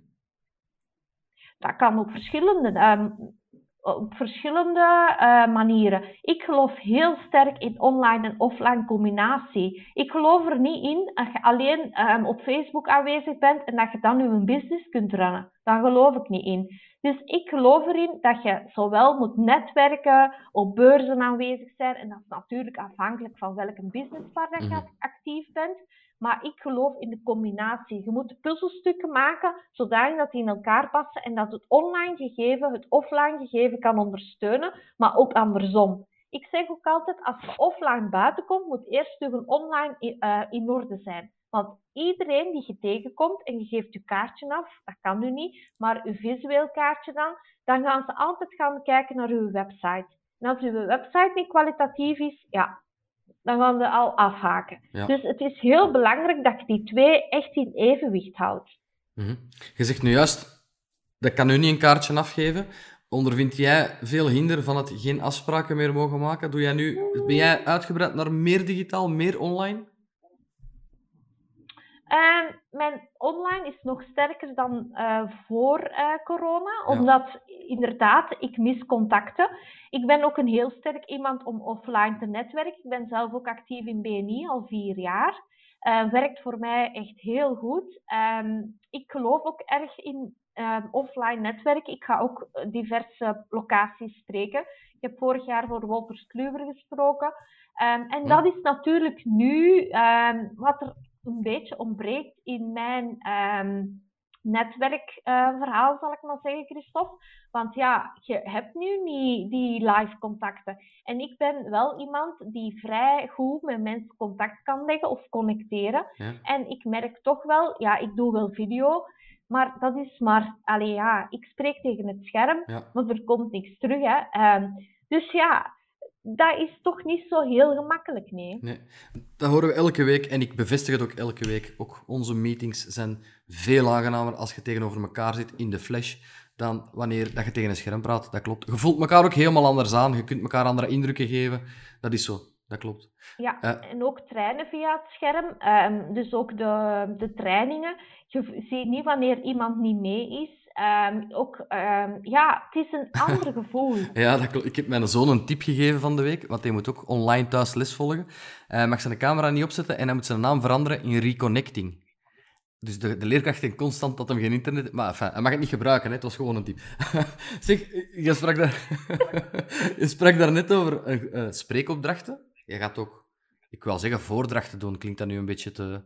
Dat kan op verschillende. Um, op verschillende uh, manieren. Ik geloof heel sterk in online en offline combinatie. Ik geloof er niet in dat je alleen um, op Facebook aanwezig bent en dat je dan je business kunt runnen. Daar geloof ik niet in. Dus ik geloof erin dat je zowel moet netwerken, op beurzen aanwezig zijn, en dat is natuurlijk afhankelijk van welke business waar je mhm. actief bent. Maar ik geloof in de combinatie. Je moet puzzelstukken maken zodat die in elkaar passen en dat het online gegeven het offline gegeven kan ondersteunen, maar ook andersom. Ik zeg ook altijd, als je offline buiten komt, moet eerst je online uh, in orde zijn. Want iedereen die je tegenkomt en je geeft je kaartje af, dat kan nu niet, maar je visueel kaartje dan, dan gaan ze altijd gaan kijken naar uw website. En als uw website niet kwalitatief is, ja, dan gaan ze al afhaken. Dus het is heel belangrijk dat je die twee echt in evenwicht houdt. Mhm. Je zegt nu juist, dat kan u niet een kaartje afgeven. Ondervind jij veel hinder van het geen afspraken meer mogen maken? Doe jij nu, ben jij uitgebreid naar meer digitaal, meer online? Uh, mijn online is nog sterker dan uh, voor uh, corona, omdat inderdaad, ik mis contacten. Ik ben ook een heel sterk iemand om offline te netwerken. Ik ben zelf ook actief in BNI al vier jaar. Uh, werkt voor mij echt heel goed. Um, ik geloof ook erg in um, offline netwerken. Ik ga ook diverse locaties spreken. Ik heb vorig jaar voor Wolters Kluwer gesproken. Um, en dat is natuurlijk nu wat er een beetje ontbreekt in mijn um, netwerkverhaal, zal ik maar zeggen, Christophe. Want ja, je hebt nu niet die live contacten. En ik ben wel iemand die vrij goed met mensen contact kan leggen of connecteren. En ik merk toch wel, ja, ik doe wel video, maar dat is maar, allee ja, ik spreek tegen het scherm, maar er komt niks terug. Hè. Um, dus ja, dat is toch niet zo heel gemakkelijk, nee. nee. Dat horen we elke week en ik bevestig het ook elke week. Ook onze meetings zijn veel aangenamer als je tegenover elkaar zit in de flash dan wanneer dat je tegen een scherm praat. Dat klopt. Je voelt elkaar ook helemaal anders aan. Je kunt elkaar andere indrukken geven. Dat is zo. Dat klopt. Ja, uh, en ook trainen via het scherm. Um, dus ook de, de trainingen. Je ziet niet wanneer iemand niet mee is. Um, ook, um, ja, het is een ander gevoel. ja, dat Ik heb mijn zoon een tip gegeven van de week, want hij moet ook online thuis les volgen. Hij mag zijn camera niet opzetten en hij moet zijn naam veranderen in Reconnecting. Dus de, de leerkracht denkt constant dat hem geen internet... Maar enfin, hij mag het niet gebruiken, hè. het was gewoon een tip. zeg, je sprak, daar... je sprak daar net over uh, spreekopdrachten. Je gaat ook, ik wil zeggen, voordrachten doen. Klinkt dat nu een beetje te...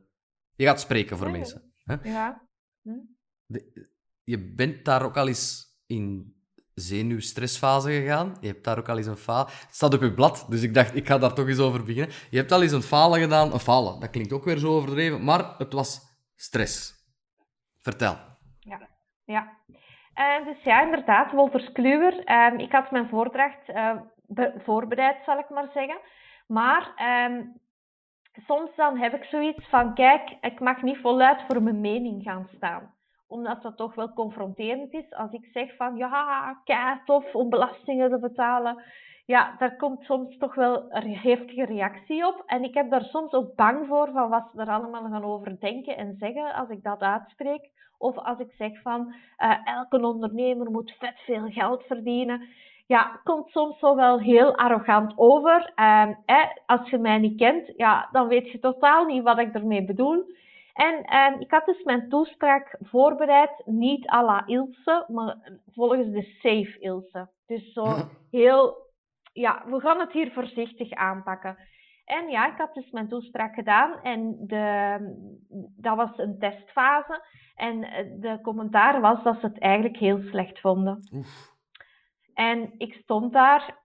Je gaat spreken voor mensen. Hè? Ja. Hm? Je bent daar ook al eens in zenuwstressfase gegaan. Je hebt daar ook al eens een falen. Het staat op je blad, dus ik dacht, ik ga daar toch eens over beginnen. Je hebt al eens een falen gedaan. Een falen, dat klinkt ook weer zo overdreven, maar het was stress. Vertel. Ja, ja. Uh, dus ja, inderdaad, Wolters Kluwer. Uh, ik had mijn voordracht uh, voorbereid, zal ik maar zeggen. Maar ehm, soms dan heb ik zoiets van, kijk, ik mag niet voluit voor mijn mening gaan staan omdat dat toch wel confronterend is. Als ik zeg van ja, kei tof om belastingen te betalen. Ja, daar komt soms toch wel een heftige reactie op. En ik heb daar soms ook bang voor van wat ze er allemaal gaan over denken en zeggen als ik dat uitspreek. Of als ik zeg van uh, elke ondernemer moet vet veel geld verdienen. Ja, komt soms zo wel heel arrogant over. Uh, als je mij niet kent, ja, dan weet je totaal niet wat ik ermee bedoel. En ehm, ik had dus mijn toespraak voorbereid, niet à la Ilse, maar volgens de safe Ilse. Dus zo heel, ja, we gaan het hier voorzichtig aanpakken. En ja, ik had dus mijn toespraak gedaan en de, dat was een testfase. En de commentaar was dat ze het eigenlijk heel slecht vonden. Oef. En ik stond daar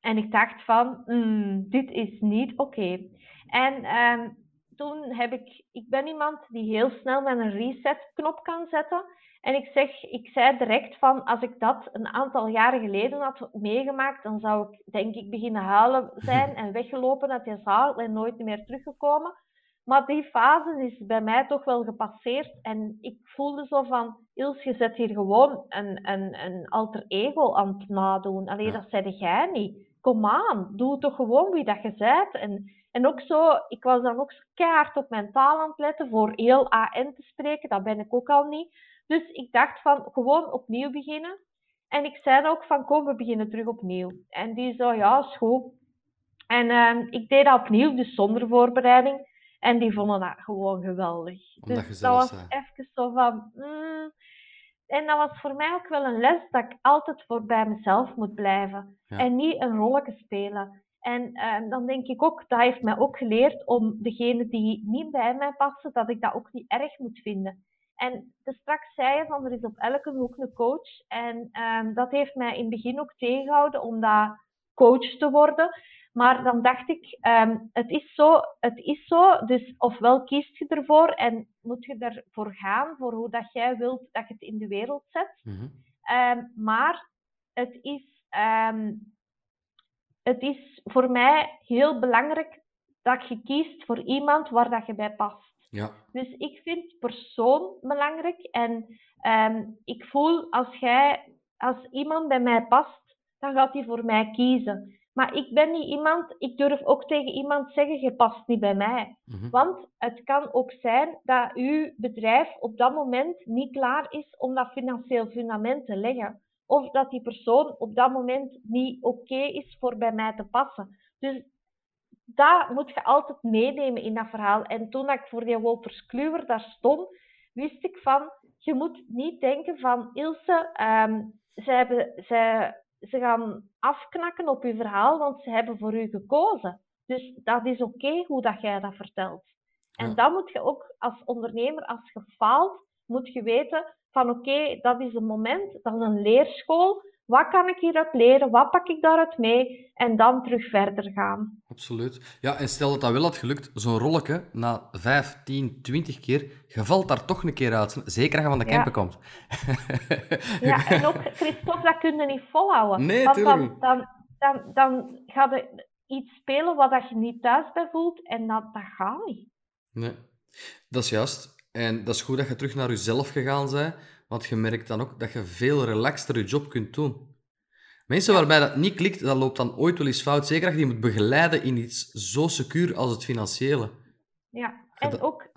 en ik dacht van, mm, dit is niet oké. En um, toen heb ik, ik ben iemand die heel snel met een reset-knop kan zetten. En ik zeg, ik zei direct van, als ik dat een aantal jaren geleden had meegemaakt, dan zou ik denk ik beginnen huilen zijn en weggelopen uit die zaal en nooit meer teruggekomen. Maar die fase is bij mij toch wel gepasseerd en ik voelde zo van, Ils, je zet hier gewoon een, een, een alter ego aan het nadoen. Alleen dat zei jij niet. Kom aan, doe toch gewoon wie dat je bent. En en ook zo, ik was dan ook keihard op mijn taal aan het letten voor heel AN te spreken. Dat ben ik ook al niet. Dus ik dacht van gewoon opnieuw beginnen. En ik zei ook van kom, we beginnen terug opnieuw. En die zo, ja, is goed. En uh, ik deed dat opnieuw, dus zonder voorbereiding. En die vonden dat gewoon geweldig. dus dat was even zo van... Mm. En dat was voor mij ook wel een les dat ik altijd voor bij mezelf moet blijven. En niet een rolletje spelen. En ehm, dan denk ik ook, dat heeft mij ook geleerd om degene die niet bij mij passen, dat ik dat ook niet erg moet vinden. En de straks zei je van er is op elke hoek een coach. En ehm, dat heeft mij in het begin ook tegengehouden om dat coach te worden. Maar dan dacht ik, um, het, is zo, het is zo, dus ofwel kiest je ervoor en moet je ervoor gaan, voor hoe dat jij wilt dat je het in de wereld zet. Mhm. maar het is het is voor mij heel belangrijk dat je kiest voor iemand waar dat je bij past. Ja. Dus ik vind persoon belangrijk en ehm, ik voel als jij, als iemand bij mij past, dan gaat hij voor mij kiezen. Maar ik ben niet iemand, ik durf ook tegen iemand zeggen, je past niet bij mij. Mhm. Want het kan ook zijn dat uw bedrijf op dat moment niet klaar is om dat financieel fundament te leggen of dat die persoon op dat moment niet oké is voor bij mij te passen. Dus dat moet je altijd meenemen in dat verhaal. En toen ik voor die Wolters Kluwer daar stond, wist ik van, je moet niet denken van, Ilse, um, ze, hebben, ze, ze gaan afknakken op je verhaal, want ze hebben voor u gekozen. Dus dat is oké hoe dat jij dat vertelt. En ja. dan moet je ook als ondernemer, als je faalt, moet je weten, van oké, dat is een moment, dat is een leerschool. Wat kan ik hieruit leren? Wat pak ik daaruit mee? En dan terug verder gaan. Absoluut. Ja, en stel dat dat wel had gelukt, zo'n rolletje na 5, 10, 20 keer, je valt daar toch een keer uit. Zeker als je van de camper komt. ja, en ook, Christophe, dat kun je niet volhouden. Nee, Want dan, dan, dan, dan ga je iets spelen wat je niet thuis bij voelt en dat, dat gaat niet. Nee, dat is juist. En dat is goed dat je terug naar jezelf gegaan bent, want je merkt dan ook dat je veel relaxter je job kunt doen. Mensen waarbij dat niet klikt, dat loopt dan ooit wel eens fout. Zeker als je die moet begeleiden in iets zo secuur als het financiële. Ja, en ook,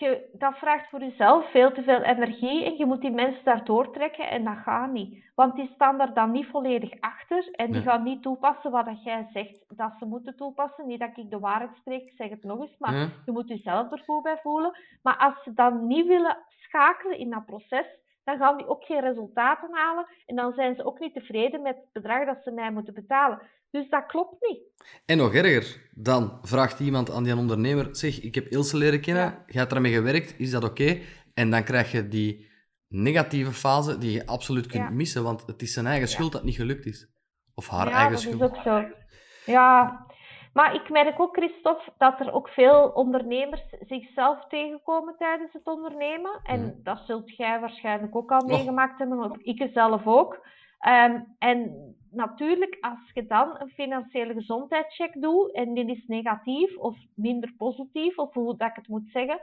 je, dat vraagt voor jezelf veel te veel energie en je moet die mensen daar doortrekken en dat gaat niet. Want die staan daar dan niet volledig achter en die gaan niet toepassen wat dat jij zegt dat ze moeten toepassen. Niet dat ik de waarheid spreek, ik zeg het nog eens, maar je moet jezelf er goed bij voelen. Maar als ze dan niet willen schakelen in dat proces, dan gaan die ook geen resultaten halen en dan zijn ze ook niet tevreden met het bedrag dat ze mij moeten betalen. Dus dat klopt niet. En nog erger, dan vraagt iemand aan die ondernemer: zeg, ik heb Ilse leren kennen, ja. je hebt ermee gewerkt, is dat oké? En dan krijg je die negatieve fase die je absoluut kunt missen, want het is zijn eigen schuld dat het niet gelukt is. Of haar eigen schuld. Ja, dat is ook zo. Ja, maar ik merk ook, Christophe, dat er ook veel ondernemers zichzelf tegenkomen tijdens het ondernemen. En dat zult jij waarschijnlijk ook al meegemaakt hebben, ik zelf ook. Um, en natuurlijk, als je dan een financiële gezondheidscheck doet en die is negatief of minder positief, of hoe dat ik het moet zeggen,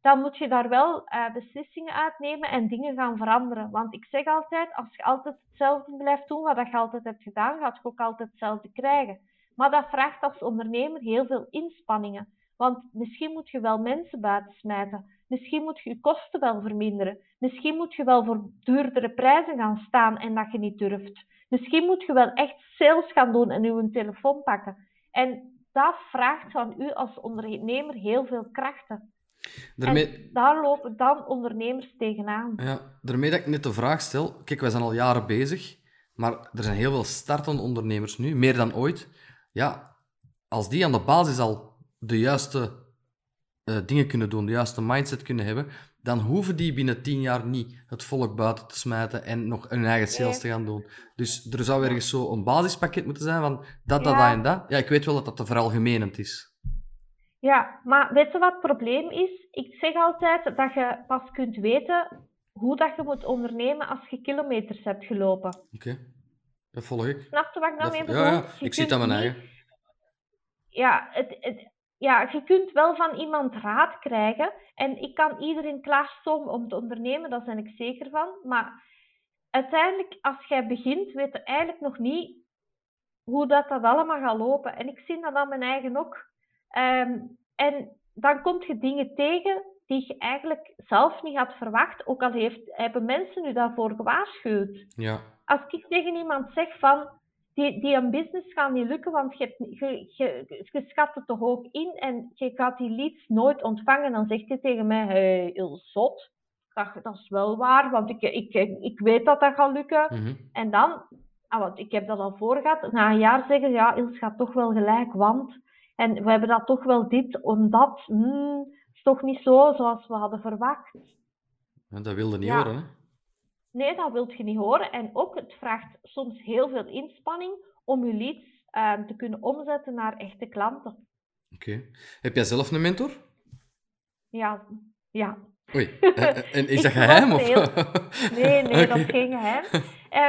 dan moet je daar wel uh, beslissingen uitnemen en dingen gaan veranderen. Want ik zeg altijd, als je altijd hetzelfde blijft doen wat je altijd hebt gedaan, gaat je ook altijd hetzelfde krijgen. Maar dat vraagt als ondernemer heel veel inspanningen. Want misschien moet je wel mensen buiten smijten. Misschien moet je je kosten wel verminderen. Misschien moet je wel voor duurdere prijzen gaan staan en dat je niet durft. Misschien moet je wel echt sales gaan doen en uw telefoon pakken. En dat vraagt van u als ondernemer heel veel krachten. Daarmee... En daar lopen dan ondernemers tegenaan. Ja, daarmee dat ik net de vraag stel. Kijk, wij zijn al jaren bezig, maar er zijn heel veel startende ondernemers nu, meer dan ooit. Ja, als die aan de basis al de juiste uh, dingen kunnen doen, de juiste mindset kunnen hebben, dan hoeven die binnen tien jaar niet het volk buiten te smijten en nog hun eigen sales te gaan doen. Dus er zou ergens zo een basispakket moeten zijn van dat, dat, dat en dat. Ja, ik weet wel dat dat te veralgemenend is. Ja, maar weet je wat het probleem is? Ik zeg altijd dat je pas kunt weten hoe dat je moet ondernemen als je kilometers hebt gelopen. Oké, dat volg ik. Snap je wat ik nou mee bedoel? Ja, ja. ik zit aan mijn eigen. Ja, het, het, ja, je kunt wel van iemand raad krijgen. En ik kan iedereen klaarstomen om te ondernemen, daar ben ik zeker van. Maar uiteindelijk, als jij begint, weet je eigenlijk nog niet hoe dat, dat allemaal gaat lopen. En ik zie dat aan mijn eigen ook. Ehm, en dan kom je dingen tegen die je eigenlijk zelf niet had verwacht, ook al heeft, hebben mensen u daarvoor gewaarschuwd. Ja. Als ik tegen iemand zeg van, die, die een business gaat niet lukken, want je, je, je, je schat het te hoog in en je gaat die leads nooit ontvangen. Dan zegt hij tegen mij, hey, heel zot. Dat, dat is wel waar, want ik, ik, ik weet dat dat gaat lukken. Mhm. En dan, ah, want ik heb dat al voor gehad, na een jaar zeggen, ja, Ils gaat toch wel gelijk, want... En we hebben dat toch wel dit, omdat... Hmm, toch niet zo zoals we hadden verwacht. dat wilde niet horen, hè? Nee, dat wilt je niet horen. En ook, het vraagt soms heel veel inspanning om je leads ehm, te kunnen omzetten naar echte klanten. Oké. Heb jij zelf een mentor? Ja. Ja. Oei. Eh, eh, en is dat geheim? Of? Nee, nee, dat is geen geheim.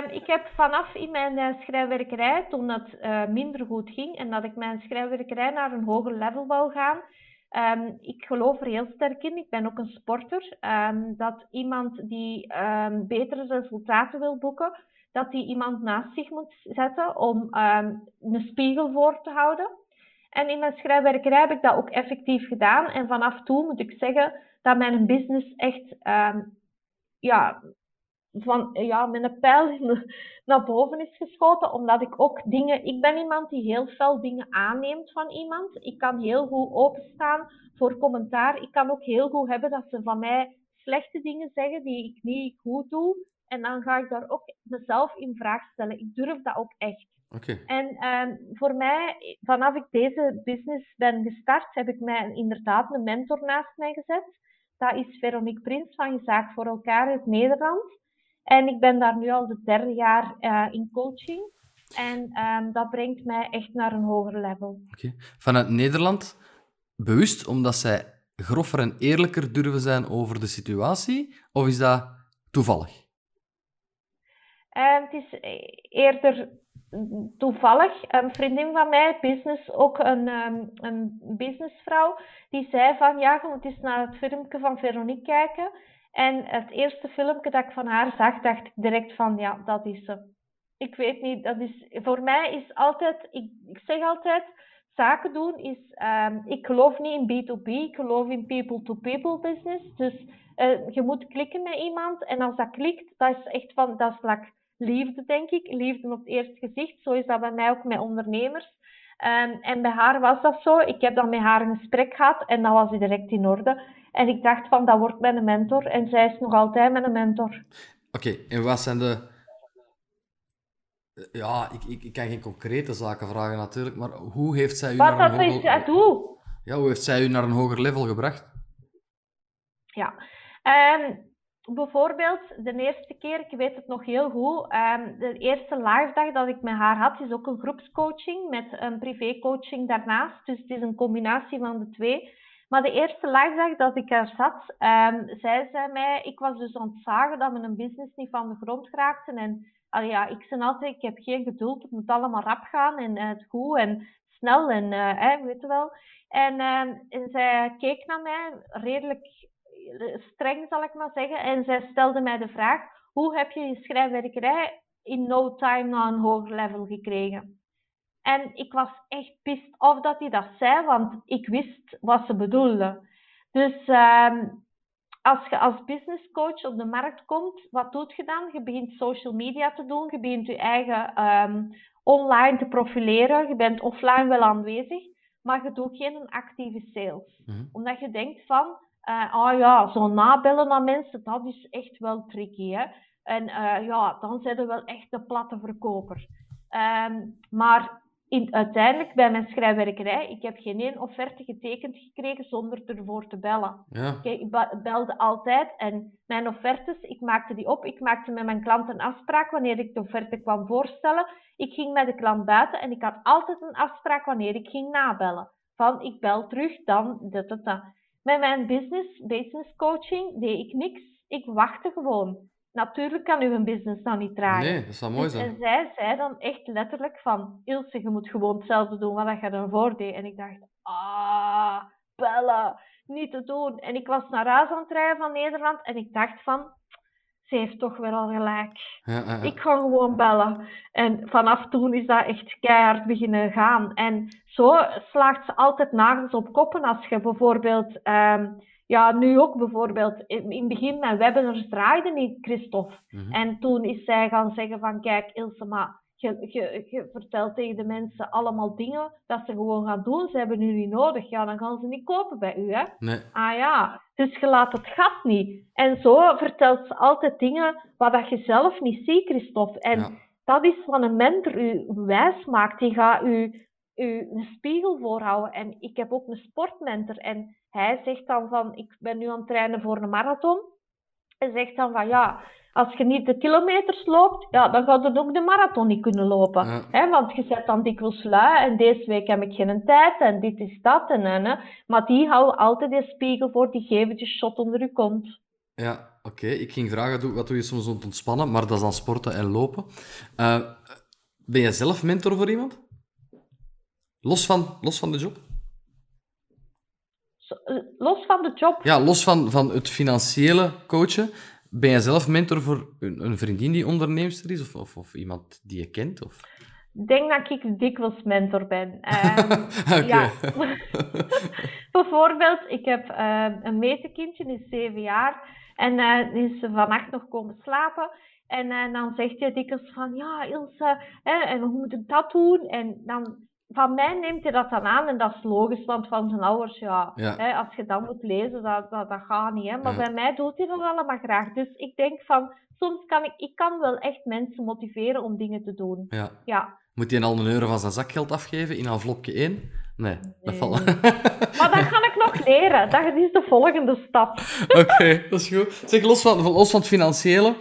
Um, ik heb vanaf in mijn uh, schrijnwerkerij, toen het minder goed ging en dat ik mijn schrijnwerkerij naar een hoger level wou gaan, Ehm, ik geloof er heel sterk in. Ik ben ook een sporter. Um, dat iemand die um, betere resultaten wil boeken, dat die iemand naast zich moet zetten om een spiegel voor te houden. En in mijn schrijfwerkerij heb ik dat ook effectief gedaan. En vanaf toen moet ik zeggen dat mijn business echt ja, van, ja, met een pijl naar boven is geschoten, omdat ik ook dingen... Ik ben iemand die heel veel dingen aanneemt van iemand. Ik kan heel goed openstaan voor commentaar. Ik kan ook heel goed hebben dat ze van mij slechte dingen zeggen die ik niet goed doe. En dan ga ik daar ook mezelf in vraag stellen. Ik durf dat ook echt. Okay. En uh, voor mij, vanaf ik deze business ben gestart, heb ik mij inderdaad een mentor naast mij gezet. Dat is Veronique Prins van Je Zaak voor Elkaar uit Nederland. En ik ben daar nu al het derde jaar uh, in coaching. En um, dat brengt mij echt naar een hoger level. Okay. Vanuit Nederland, bewust omdat zij groffer en eerlijker durven zijn over de situatie? Of is dat toevallig? Uh, het is eerder toevallig. Een vriendin van mij, business, ook een, um, een businessvrouw, die zei van ja, je moet eens naar het filmpje van Veronique kijken. En het eerste filmpje dat ik van haar zag, dacht ik direct van, ja, dat is ze. Ik weet niet, dat is, voor mij is altijd, ik, zeg altijd, zaken doen is, ehm, ik geloof niet in B2B, ik geloof in people-to-people business. Dus uh, je moet klikken met iemand en als dat klikt, dat is echt van, dat is liefde, denk ik. Liefde op het eerste gezicht. Zo is dat bij mij ook met ondernemers. Um, en bij haar was dat zo. Ik heb dan met haar een gesprek gehad en dat was direct in orde. En ik dacht van, dat wordt mijn mentor. En zij is nog altijd mijn mentor. Oké, en wat zijn de... Ja, ik, ik, ik, kan geen concrete zaken vragen natuurlijk, maar hoe heeft zij u wat naar een hoger... Doe. Ja, hoe heeft zij u naar een hoger level gebracht? Ja, um, bijvoorbeeld de eerste keer, ik weet het nog heel goed, um, de eerste live dag dat ik met haar had, is ook een groepscoaching met een privécoaching daarnaast. Dus het is een combinatie van de twee. Maar de eerste live dag dat ik er zat, um, zei zij mij, ik was dus aan het zagen dat business niet van de grond raakte. En ja, ik zei altijd, ik heb geen geduld, het moet allemaal rap gaan en uh, het goed en snel en uh, weet je wel. En, en zij keek naar mij, redelijk streng zal ik maar zeggen, en zij stelde mij de vraag, hoe heb je je schrijfwerkerij in no time naar een hoger level gekregen? En ik was echt pist of dat hij dat zei, want ik wist wat ze bedoelde. Dus um, als je als business coach op de markt komt, wat doet je dan? Je begint social media te doen, je begint je eigen um, online te profileren, je bent offline wel aanwezig, maar je doet geen actieve sales. Mm -hmm. Omdat je denkt van, uh, ah ja, zo nabellen aan mensen, dat is echt wel tricky. Hè? En uh, ja, dan zijn er wel echt de platte verkoper. Um, maar in, uiteindelijk bij mijn schrijfwerkerij, ik heb geen één offerte getekend gekregen zonder ervoor te bellen. Ja. ik belde altijd en mijn offertes, ik maakte die op. Ik maakte met mijn klant een afspraak wanneer ik de offerte kwam voorstellen. Ik ging met de klant buiten en ik had altijd een afspraak wanneer ik ging nabellen. Van ik bel terug, dan dat, dat, dat. Met mijn business, business coaching deed ik niks. Ik wachtte gewoon. Natuurlijk kan u een business dan niet draaien. Nee, dat zou mooi zijn. En zij zei dan echt letterlijk van... Ilse, je moet gewoon hetzelfde doen wat je ervoor deed. En ik dacht... Ah, bellen. Niet te doen. En ik was naar huis aan het rijden van Nederland. En ik dacht van... Ze heeft toch wel al gelijk. Ja, ja, ja. Ik ga gewoon bellen. En vanaf toen is dat echt keihard beginnen gaan. En zo slaagt ze altijd nagels op koppen. Als je bijvoorbeeld... Um, ja, nu ook bijvoorbeeld, in, in het begin mijn webinars draaide niet, Christophe. Mhm. Mm -hmm. En toen is zij gaan zeggen van, kijk Ilse, maar je, je, je vertelt tegen de mensen allemaal dingen dat ze gewoon gaan doen. Ze hebben nu niet nodig. Ja, dan gaan ze niet kopen bij u, hè. Nee. Ah ja, dus je laat het gat niet. En zo vertelt ze altijd dingen wat dat je zelf niet ziet, Christophe. En Ja. dat is wat een mentor u wijs maakt. Die gaat u, u een spiegel voorhouden. En ik heb ook een sportmentor. En hij zegt dan van, ik ben nu aan het trainen voor een marathon. Hij zegt dan van, ja, als je niet de kilometers loopt, ja, dan gaat het ook de marathon niet kunnen lopen. Ja. Hè, want je zet dan dikwijls lui en deze week heb ik geen tijd en dit is dat. En, en, hè. Maar die houden altijd de spiegel voor, die geven je shot onder je kont. Ja, oké. Ik ging vragen, wat doe je soms om te ontspannen? Maar dat is dan sporten en lopen. Eh, ben je zelf mentor voor iemand? Los van, los van de job? Eh, Los van de job, Ja, los van, van het financiële coachen. Ben je zelf mentor voor een, een vriendin die onderneemster is? Of, of, of iemand die je kent? Of... ik denk dat ik dikwijls mentor ben. Oké. Ja. Bijvoorbeeld, ik heb eh, een metenkindje, die is zeven jaar. En die is vannacht nog komen slapen. En dan zegt hij dikwijls van, ja Ilse, hè, en hoe moet ik dat doen? En dan, van mij neemt hij dat dan aan. En dat is logisch, want van zijn ouders, ja, Ja. Hè, als je dat moet lezen, dat, dat, dat gaat niet. Hè? Maar Ja. bij mij doet hij dat allemaal graag. Dus ik denk van, soms kan ik, ik kan wel echt mensen motiveren om dingen te doen. Ja. Ja. Moet hij al een euro van zijn zakgeld afgeven in envelopje 1? Nee, dat Nee. valt... Maar dat ga ik nog leren. Dat is de volgende stap. Oké, dat is goed. Zeg, los van, los van het financiële,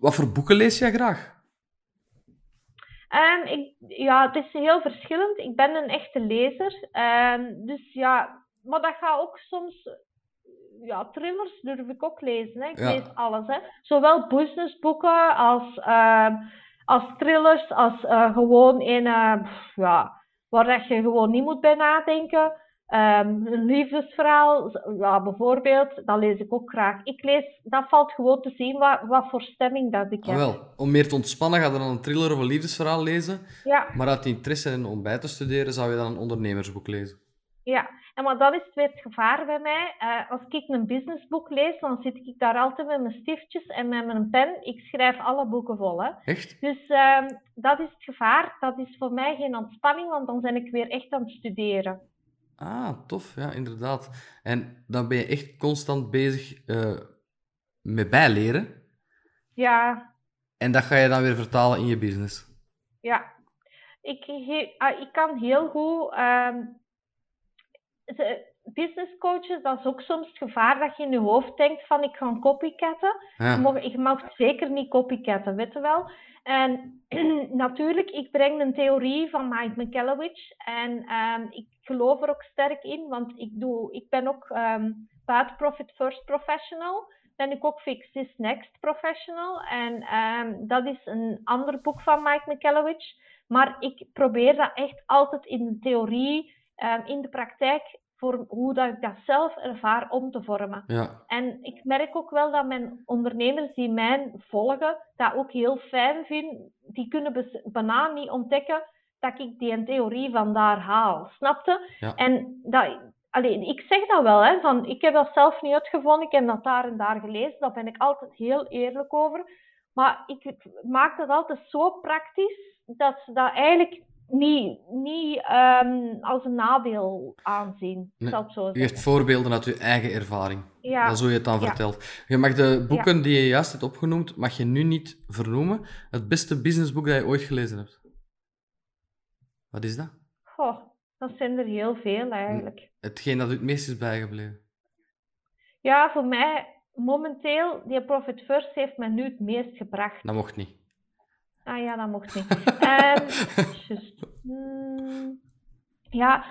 wat voor boeken lees jij graag? Ehm, ik, ja, het is heel verschillend. Ik ben een echte lezer. Ehm, dus ja, maar dat gaat ook soms. Ja, thrillers durf ik ook lezen. Hè. Ik Ja. lees alles. Hè. Zowel businessboeken als, ehm, als thrillers, als eh, gewoon in, eh, pff, ja, waar dat je gewoon niet moet bij nadenken. Ehm, een liefdesverhaal, ja, bijvoorbeeld, dat lees ik ook graag. Ik lees, dat valt gewoon te zien wat, wat voor stemming dat ik Ah, heb. wel, om meer te ontspannen ga je dan een thriller of een liefdesverhaal lezen. Ja, Maar uit interesse en om bij te studeren zou je dan een ondernemersboek lezen. ja. En maar dat is weer het gevaar bij mij. Eh, als ik een businessboek lees, dan zit ik daar altijd met mijn stiftjes en met mijn pen. Ik schrijf alle boeken vol, hè. Echt? Dus ehm, dat is het gevaar. Dat is voor mij geen ontspanning, want dan ben ik weer echt aan het studeren. Ah, tof. Ja, inderdaad. En dan ben je echt constant bezig eh, met bijleren. Ja, En dat ga je dan weer vertalen in je business. ja. Ik, ah, ik kan heel goed. ehm, de business coaches, dat is ook soms het gevaar dat je in je hoofd denkt van ik ga copycatten. Je Ja. mag, je mag zeker niet copycatten, weet je wel. En natuurlijk, ik breng een theorie van Mike McCallowich. En ehm, ik geloof er ook sterk in, want ik, doe, ik ben ook Path Profit First Professional. Ben ik ook Fix This Next Professional. En ehm, dat is een ander boek van Mike McCallowich. Maar ik probeer dat echt altijd in de theorie, ehm, in de praktijk, voor hoe dat ik dat zelf ervaar om te vormen. Ja. En ik merk ook wel dat mijn ondernemers die mij volgen, dat ook heel fijn vinden. Die kunnen bijna niet ontdekken dat ik die een theorie van daar haal. Snapte? Ja. En dat, allee, ik zeg dat wel, hè, van, ik heb dat zelf niet uitgevonden, ik heb dat daar en daar gelezen, daar ben ik altijd heel eerlijk over. Maar ik maak dat altijd zo praktisch, dat ze dat eigenlijk niet, niet ehm, als een nadeel aanzien. Nee, zal zo Je geeft voorbeelden uit je eigen ervaring. Ja. Dat zo je het dan Ja. vertelt. Je mag de boeken die je juist hebt opgenoemd, mag je nu niet vernoemen. Het beste businessboek dat je ooit gelezen hebt. Wat is dat? Goh, dat zijn er heel veel eigenlijk. Hetgeen dat u het meest is bijgebleven. Ja, voor mij momenteel, die Profit First heeft me nu het meest gebracht. Dat mocht niet. Ah ja, dat mocht niet. Juist. Hmm, ja,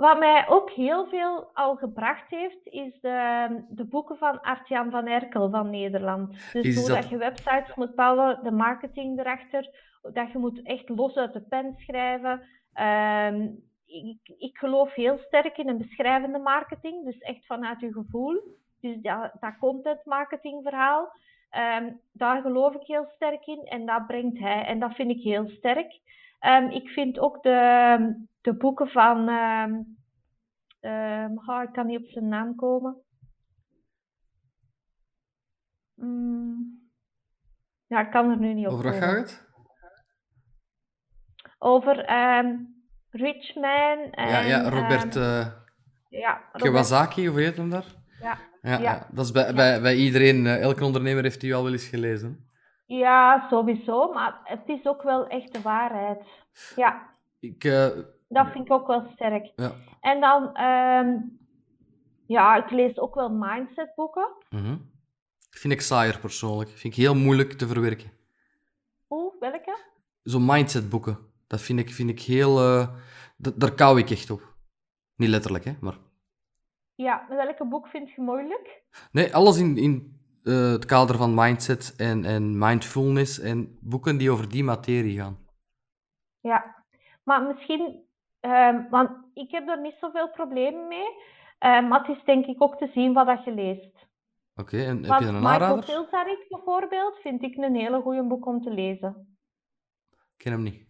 wat mij ook heel veel al gebracht heeft, is de, de boeken van Artjan van Erkel van Nederland. Dus Is hoe dat- dat je websites moet bouwen, de marketing erachter, dat je moet echt los uit de pen schrijven. Ehm, ik, ik geloof heel sterk in een beschrijvende marketing, dus echt vanuit je gevoel. Dus dat, dat content marketing verhaal. Ehm, daar geloof ik heel sterk in en dat brengt hij. En dat vind ik heel sterk. Ehm, ik vind ook de, de boeken van. ehm ehm, oh, ik kan niet op zijn naam komen. Mm, ja, ik kan er nu niet op Over gaat het? Over ehm Rich Man. En, ja, ja, Robert ehm, eh ja, Robert- Kiyosaki, hoe heet hem daar? Ja, Ja, Ja. ja. dat is bij, bij, bij iedereen, eh, elke ondernemer heeft die al wel eens gelezen. ja, sowieso. Maar het is ook wel echt de waarheid. Ja. Ik, eh, Dat vind ik ook wel sterk. ja. En dan, ehm, ja, ik lees ook wel mindsetboeken. Mhm. Vind ik saaier persoonlijk. Vind ik heel moeilijk te verwerken. Oeh, welke? Zo'n mindsetboeken, dat vind ik, vind ik heel... eh, daar kou ik echt op. Niet letterlijk, hè, maar... Ja, welke boek vind je moeilijk? Nee, alles in, in eh, het kader van mindset en, en mindfulness en boeken die over die materie gaan. Ja, maar misschien, ehm, want ik heb er niet zoveel problemen mee. eh, maar het is denk ik ook te zien wat dat je leest. Oké, en heb je een Michael aanrader? Pilsarik bijvoorbeeld vind ik een hele goede boek om te lezen. Ik ken hem niet.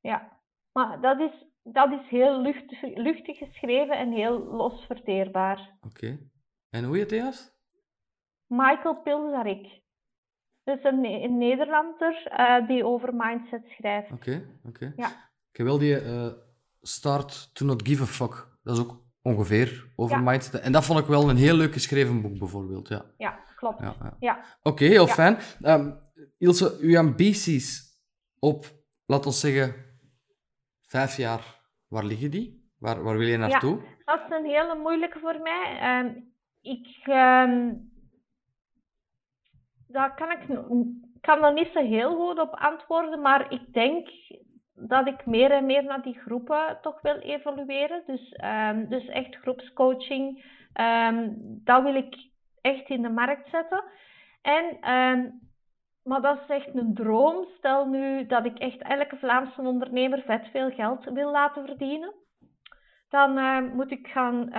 Ja, maar dat is, dat is heel luchtig, luchtig geschreven en heel los verteerbaar. Oké. En hoe heet hij juist? Michael Pilsarik. Dus een, Ne- een Nederlander eh, die over mindset schrijft. Oké, oké. Ja. Heb wel die eh, Start to Not Give a Fuck. Dat is ook ongeveer over Ja. mindset. En dat vond ik wel een heel leuk geschreven boek, bijvoorbeeld. Ja. Ja, klopt. Ja, ja. Oké, heel fijn. Ehm, Ilse, uw ambities op, laten we zeggen, vijf jaar, waar liggen die? Waar, waar wil je naartoe? Dat is een hele moeilijke voor mij. Ehm, ik ehm, daar kan ik kan er niet zo heel goed op antwoorden, maar ik denk dat ik meer en meer naar die groepen toch wil evolueren. Dus, ehm, dus echt groepscoaching, ehm, dat wil ik echt in de markt zetten. En, ehm, maar dat is echt een droom. Stel nu dat ik echt elke Vlaamse ondernemer vet veel geld wil laten verdienen. dan moet ik gaan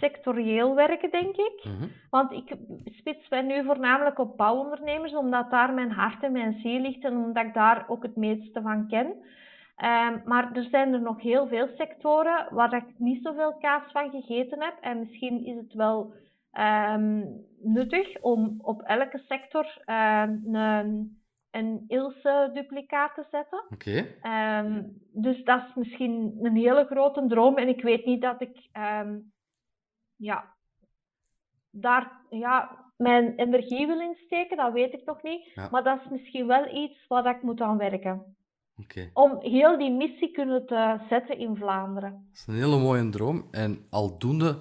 sectorieel werken, denk ik. Mhm. Want ik spits mij nu voornamelijk op bouwondernemers, omdat daar mijn hart en mijn ziel ligt en omdat ik daar ook het meeste van ken. Ehm, maar er zijn er nog heel veel sectoren waar ik niet zoveel kaas van gegeten heb. En misschien is het wel ehm, nuttig om op elke sector ehm, een, een Ilse-duplicaat te zetten. Oké. Dus dat is misschien een hele grote droom. En ik weet niet dat ik ja, daar ja, mijn energie wil insteken, dat weet ik nog niet. Ja. Maar dat is misschien wel iets waar ik moet aan werken. Om heel die missie kunnen te zetten in Vlaanderen. Dat is een hele mooie droom. En aldoende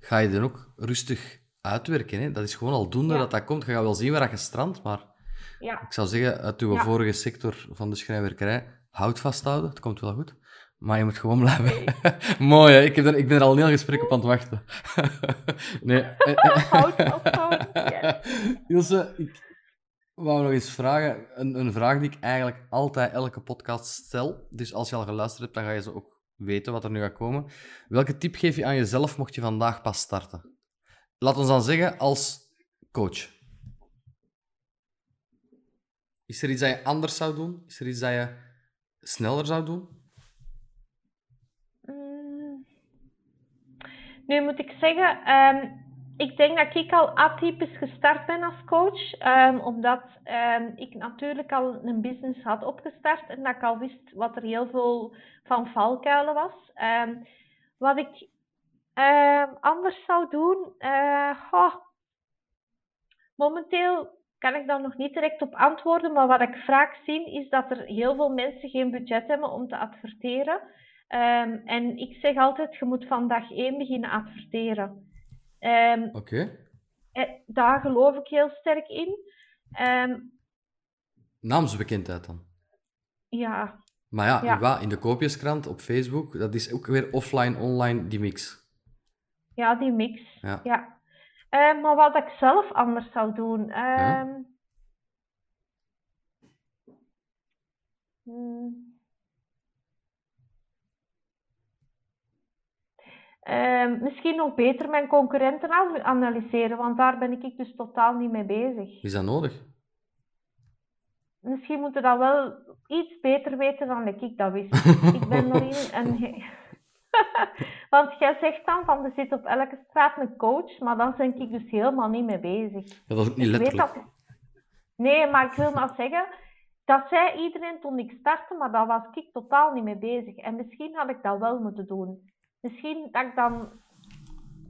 ga je dan ook rustig uitwerken. Hè? Dat is gewoon aldoende Ja. dat dat komt. Je gaat wel zien waar je strandt, maar Ja, ik zou zeggen, uit uw Ja. vorige sector van de schrijnwerkerij, houd vasthouden. Het komt wel goed. Maar je moet gewoon blijven. Mooi, hè? Ik, heb er, ik ben er al een heel gesprek op aan het wachten. nee. Hout vasthouden, yes. Ilse, ik wou nog eens vragen. Een, een vraag die ik eigenlijk altijd elke podcast stel. Dus als je al geluisterd hebt, dan ga je ze ook weten wat er nu gaat komen. Welke tip geef je aan jezelf mocht je vandaag pas starten? Laat ons dan zeggen als coach. Is er iets dat je anders zou doen? Is er iets dat je sneller zou doen? Mm. Nu moet ik zeggen, ehm, ik denk dat ik al atypisch gestart ben als coach, ehm, omdat ehm, ik natuurlijk al een business had opgestart en dat ik al wist wat er heel veel van valkuilen was. Ehm, wat ik anders zou doen, eh, momenteel kan ik daar nog niet direct op antwoorden, maar wat ik vaak zie is dat er heel veel mensen geen budget hebben om te adverteren. En ik zeg altijd, je moet van dag één beginnen adverteren. Ehm, Oké. eh, daar geloof ik heel sterk in. Ehm, Naamsbekendheid dan. ja, Maar ja, Ja. in de koopjeskrant, op Facebook, dat is ook weer offline, online, die mix. ja, die mix. Ja. Ja. Ehm, maar wat ik zelf anders zou doen. hmm. Ehm, misschien nog beter mijn concurrenten an- analyseren, want daar ben ik dus totaal niet mee bezig. Is dat nodig? Misschien moeten dat wel iets beter weten dan ik dat wist. ik ben erin en... Want jij zegt dan van er zit op elke straat een coach, maar dan ben ik dus helemaal niet mee bezig. Dat is ook niet letterlijk. dat... Nee, maar ik wil maar zeggen, dat zei iedereen toen ik startte, maar daar was ik totaal niet mee bezig. En misschien had ik dat wel moeten doen. Misschien dat ik dan...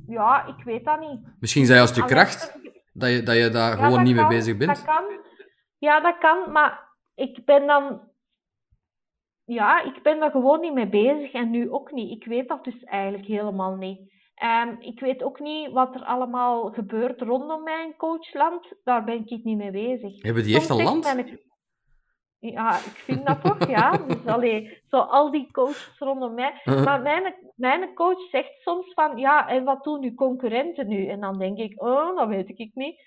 Ja, ik weet dat niet. Misschien is dat juist je kracht, dat je, dat je daar Ja, gewoon niet mee bezig bent. Dat kan. Ja, dat kan, maar ik ben dan... Ja, ik ben daar gewoon niet mee bezig en nu ook niet. Ik weet dat dus eigenlijk helemaal niet. Ehm, ik weet ook niet wat er allemaal gebeurt rondom mijn coachland. Daar ben ik niet mee bezig. Hebben die echt Soms een land? Ja, ik vind dat toch, ja. Dus allee, zo al die coaches rondom mij. Uh-huh. Maar mijn, mijn coach zegt soms van, ja, en wat doen uw concurrenten nu? En dan denk ik, oh, dat weet ik niet.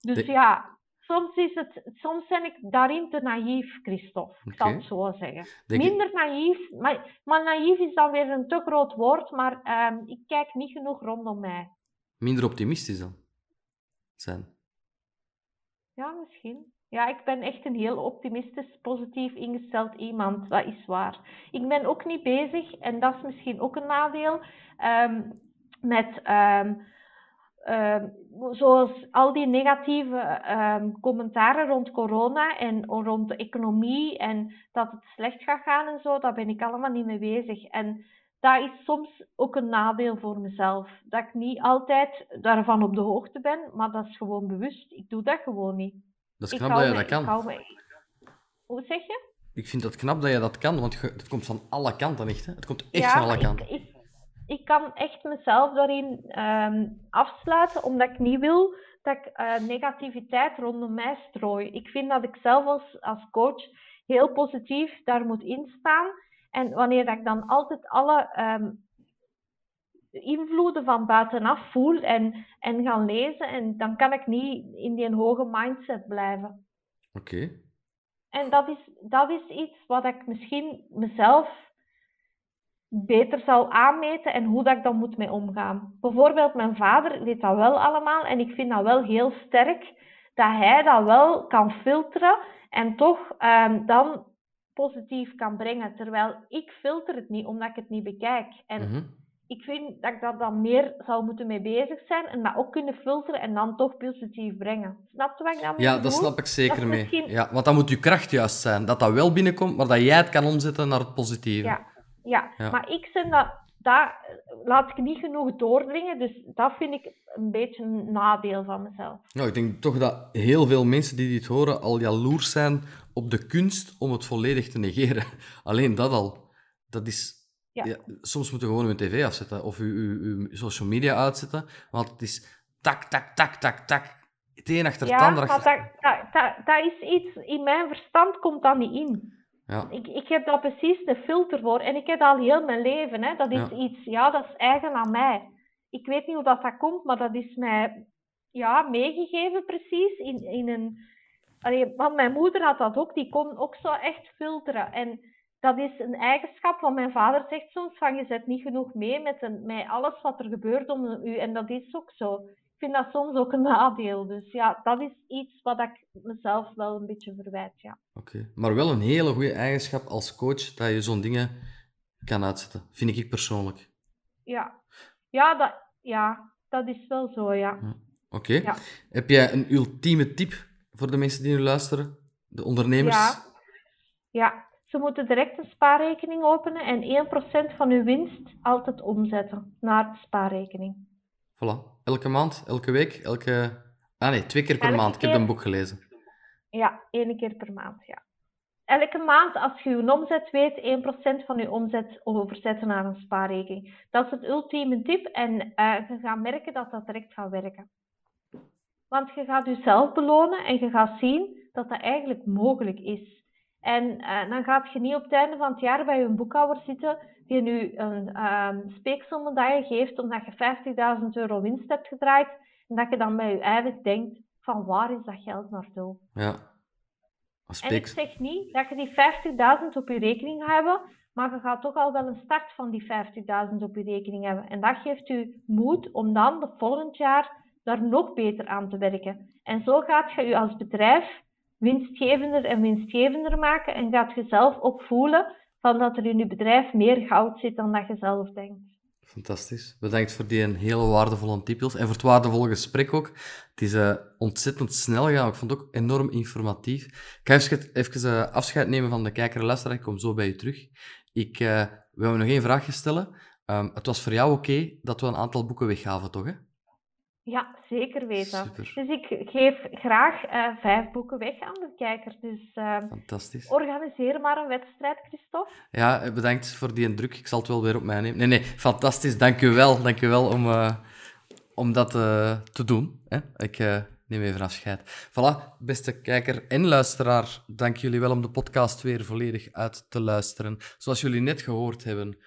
Dus De- ja, soms, is het, soms ben ik daarin te naïef, Christophe. Ik zal het zo zeggen. Denk Minder naïef, maar, maar naïef is dan weer een te groot woord, maar ehm, ik kijk niet genoeg rondom mij. minder optimistisch dan zijn. Ja, misschien. Ja, ik ben echt een heel optimistisch, positief ingesteld iemand. Dat is waar. Ik ben ook niet bezig, en dat is misschien ook een nadeel, ehm, met ehm, ehm, zoals al die negatieve commentaren rond corona en rond de economie en dat het slecht gaat gaan en zo, daar ben ik allemaal niet mee bezig. En dat is soms ook een nadeel voor mezelf. Dat ik niet altijd daarvan op de hoogte ben, maar dat is gewoon bewust. Ik doe dat gewoon niet. Dat is Ik knap dat je dat kan. Ik hou me... Hoe zeg je? Ik vind het knap dat je dat kan, want het komt van alle kanten echt. Hè? Het komt echt ja, van alle kanten. Ik, ik, ik kan echt mezelf daarin ehm, afsluiten, omdat ik niet wil dat ik eh, negativiteit rondom mij strooi. Ik vind dat ik zelf als, als coach heel positief daar moet instaan. En wanneer dat ik dan altijd alle ehm, invloeden van buitenaf voel en, en gaan lezen, en dan kan ik niet in die hoge mindset blijven. Oké. En dat is, dat is iets wat ik misschien mezelf beter zal aanmeten en hoe dat ik dan moet mee omgaan. Bijvoorbeeld mijn vader weet dat wel allemaal en ik vind dat wel heel sterk dat hij dat wel kan filteren en toch um, dan positief kan brengen. Terwijl ik filter het niet, omdat ik het niet bekijk. En mhm. Ik vind dat ik dat dan meer zou moeten mee bezig zijn en dat ook kunnen filteren en dan toch positief brengen. Snap je wat ik dan Ja, dat snap ik zeker mee. Ja, want dan moet je kracht juist zijn. Dat dat wel binnenkomt, maar dat jij het kan omzetten naar het positieve. Ja, ja. ja. maar ik vind dat... Dat laat ik niet genoeg doordringen, dus dat vind ik een beetje een nadeel van mezelf. Nou, ik denk toch dat heel veel mensen die dit horen al jaloers zijn op de kunst om het volledig te negeren. Alleen dat al. Dat is... Ja. soms moeten we gewoon uw tv afzetten of uw, uw, uw, social media uitzetten, want het is tak, tak, tak, tak, tak. Het een achter het ander. Ja, dat, dat, dat, dat is iets... In mijn verstand komt dat niet in. Ja. Ik, ik heb daar precies de filter voor. En ik heb dat al heel mijn leven. Hè. Dat is iets... Ja, dat is eigen aan mij. Ik weet niet hoe dat, dat komt, maar dat is mij ja, meegegeven precies in, in een Allee, want mijn moeder had dat ook, die kon ook zo echt filteren. En dat is een eigenschap, want mijn vader zegt soms van je zet niet genoeg mee met, een, met alles wat er gebeurt om u. En dat is ook zo. Ik vind dat soms ook een nadeel. Dus ja, dat is iets wat ik mezelf wel een beetje verwijt, ja. Oké, maar wel een hele goede eigenschap als coach, dat je zo'n dingen kan uitzetten. Vind ik persoonlijk. Ja, ja, dat, ja, dat is wel zo, ja. Oké. Ja. Heb jij een ultieme tip voor de mensen die nu luisteren? De ondernemers? Ja, ja. Ze moeten direct een spaarrekening openen en 1% van hun winst altijd omzetten naar de spaarrekening. Voilà. Elke maand, elke week, elke... Ah nee, twee keer per maand. Ik heb een boek gelezen. Ja, één keer per maand, ja. Elke maand, als je je omzet weet, 1% van je omzet overzetten naar een spaarrekening. Dat is het ultieme tip en uh, je gaat merken dat dat direct gaat werken. Want je gaat jezelf belonen en je gaat zien dat dat eigenlijk mogelijk is. En uh, dan gaat je niet op het einde van het jaar bij je boekhouder zitten die nu een uh, geeft omdat je 50.000 euro winst hebt gedraaid en dat je dan bij je eigen denkt van waar is dat geld naartoe? Ja. En ik zeg niet dat je die 50.000 op je rekening gaat hebben, maar je gaat toch al wel een start van die 50.000 op je rekening hebben. En dat geeft u moed om dan de volgend jaar daar nog beter aan te werken. En zo gaat je je als bedrijf winstgevender en winstgevender maken en gaat je zelf ook voelen van dat er in je bedrijf meer goud zit dan dat je zelf denkt. Fantastisch. Bedankt voor die hele waardevolle tips en voor het waardevolle gesprek ook. Het is uh, ontzettend snel gegaan. Ik vond het ook enorm informatief. Ik ga even, uh, afscheid nemen van de kijker en. Ik kom zo bij je terug. Ik uh, wil nog één vraagje stellen. Um, het was voor jou oké dat we een aantal boeken weggaven, toch? Ja, zeker weten. Dus ik geef graag uh, vijf boeken weg aan de kijker. Dus uh, Fantastisch. organiseer maar een wedstrijd, Christophe. Ja, eh, bedankt voor die druk. Ik zal het wel weer op mij nemen. Nee, nee, fantastisch. Dank u wel. Dank u wel om, uh, om dat te doen. Hè? Ik neem even afscheid. Voilà, beste kijker en luisteraar. Dank jullie wel om de podcast weer volledig uit te luisteren. Zoals jullie net gehoord hebben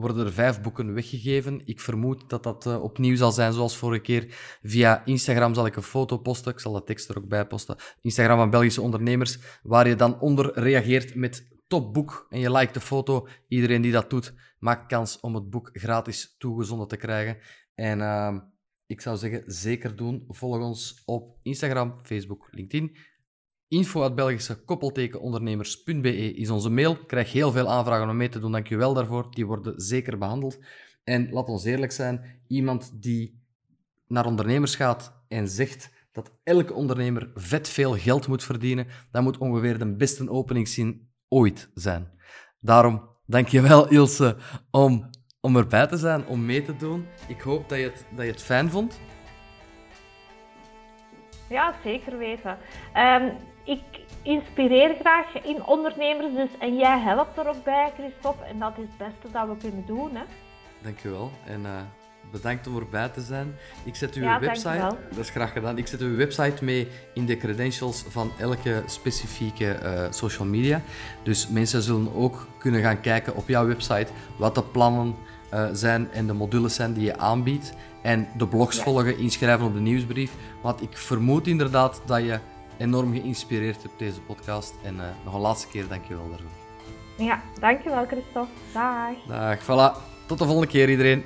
worden er vijf boeken weggegeven. Ik vermoed dat dat uh, opnieuw zal zijn zoals vorige keer. Via Instagram zal ik een foto posten. Ik zal de tekst er ook bij posten. Instagram van Belgische ondernemers, waar je dan onder reageert met topboek en je liked de foto. Iedereen die dat doet, maakt kans om het boek gratis toegezonden te krijgen. En uh, ik zou zeggen, zeker doen. Volg ons op Instagram, Facebook, LinkedIn info Belgische koppeltekenondernemers.be is onze mail. Ik krijg heel veel aanvragen om mee te doen. Dank je wel daarvoor. Die worden zeker behandeld. En laat ons eerlijk zijn, iemand die naar ondernemers gaat en zegt dat elke ondernemer vet veel geld moet verdienen, dat moet ongeveer de beste openingszin ooit zijn. Daarom dank je wel, Ilse, om, om erbij te zijn, om mee te doen. Ik hoop dat je het, dat je het fijn vond. Ja, zeker weten. Um, ik inspireer graag in ondernemers dus, en jij helpt er ook bij, Christophe. En dat is het beste dat we kunnen doen. Hè. Dankjewel. En uh, bedankt om erbij te zijn. Ik zet uw ja, website, dat is graag gedaan. Ik zet uw website mee in de credentials van elke specifieke uh, social media. Dus mensen zullen ook kunnen gaan kijken op jouw website wat de plannen uh, zijn en de modules zijn die je aanbiedt. En de blogs volgen, inschrijven op de nieuwsbrief. Want ik vermoed inderdaad dat je enorm geïnspireerd op deze podcast. En uh, nog een laatste keer, dankjewel daarvoor. Ja, dankjewel Christophe. Dag. Dag, voilà. Tot de volgende keer iedereen.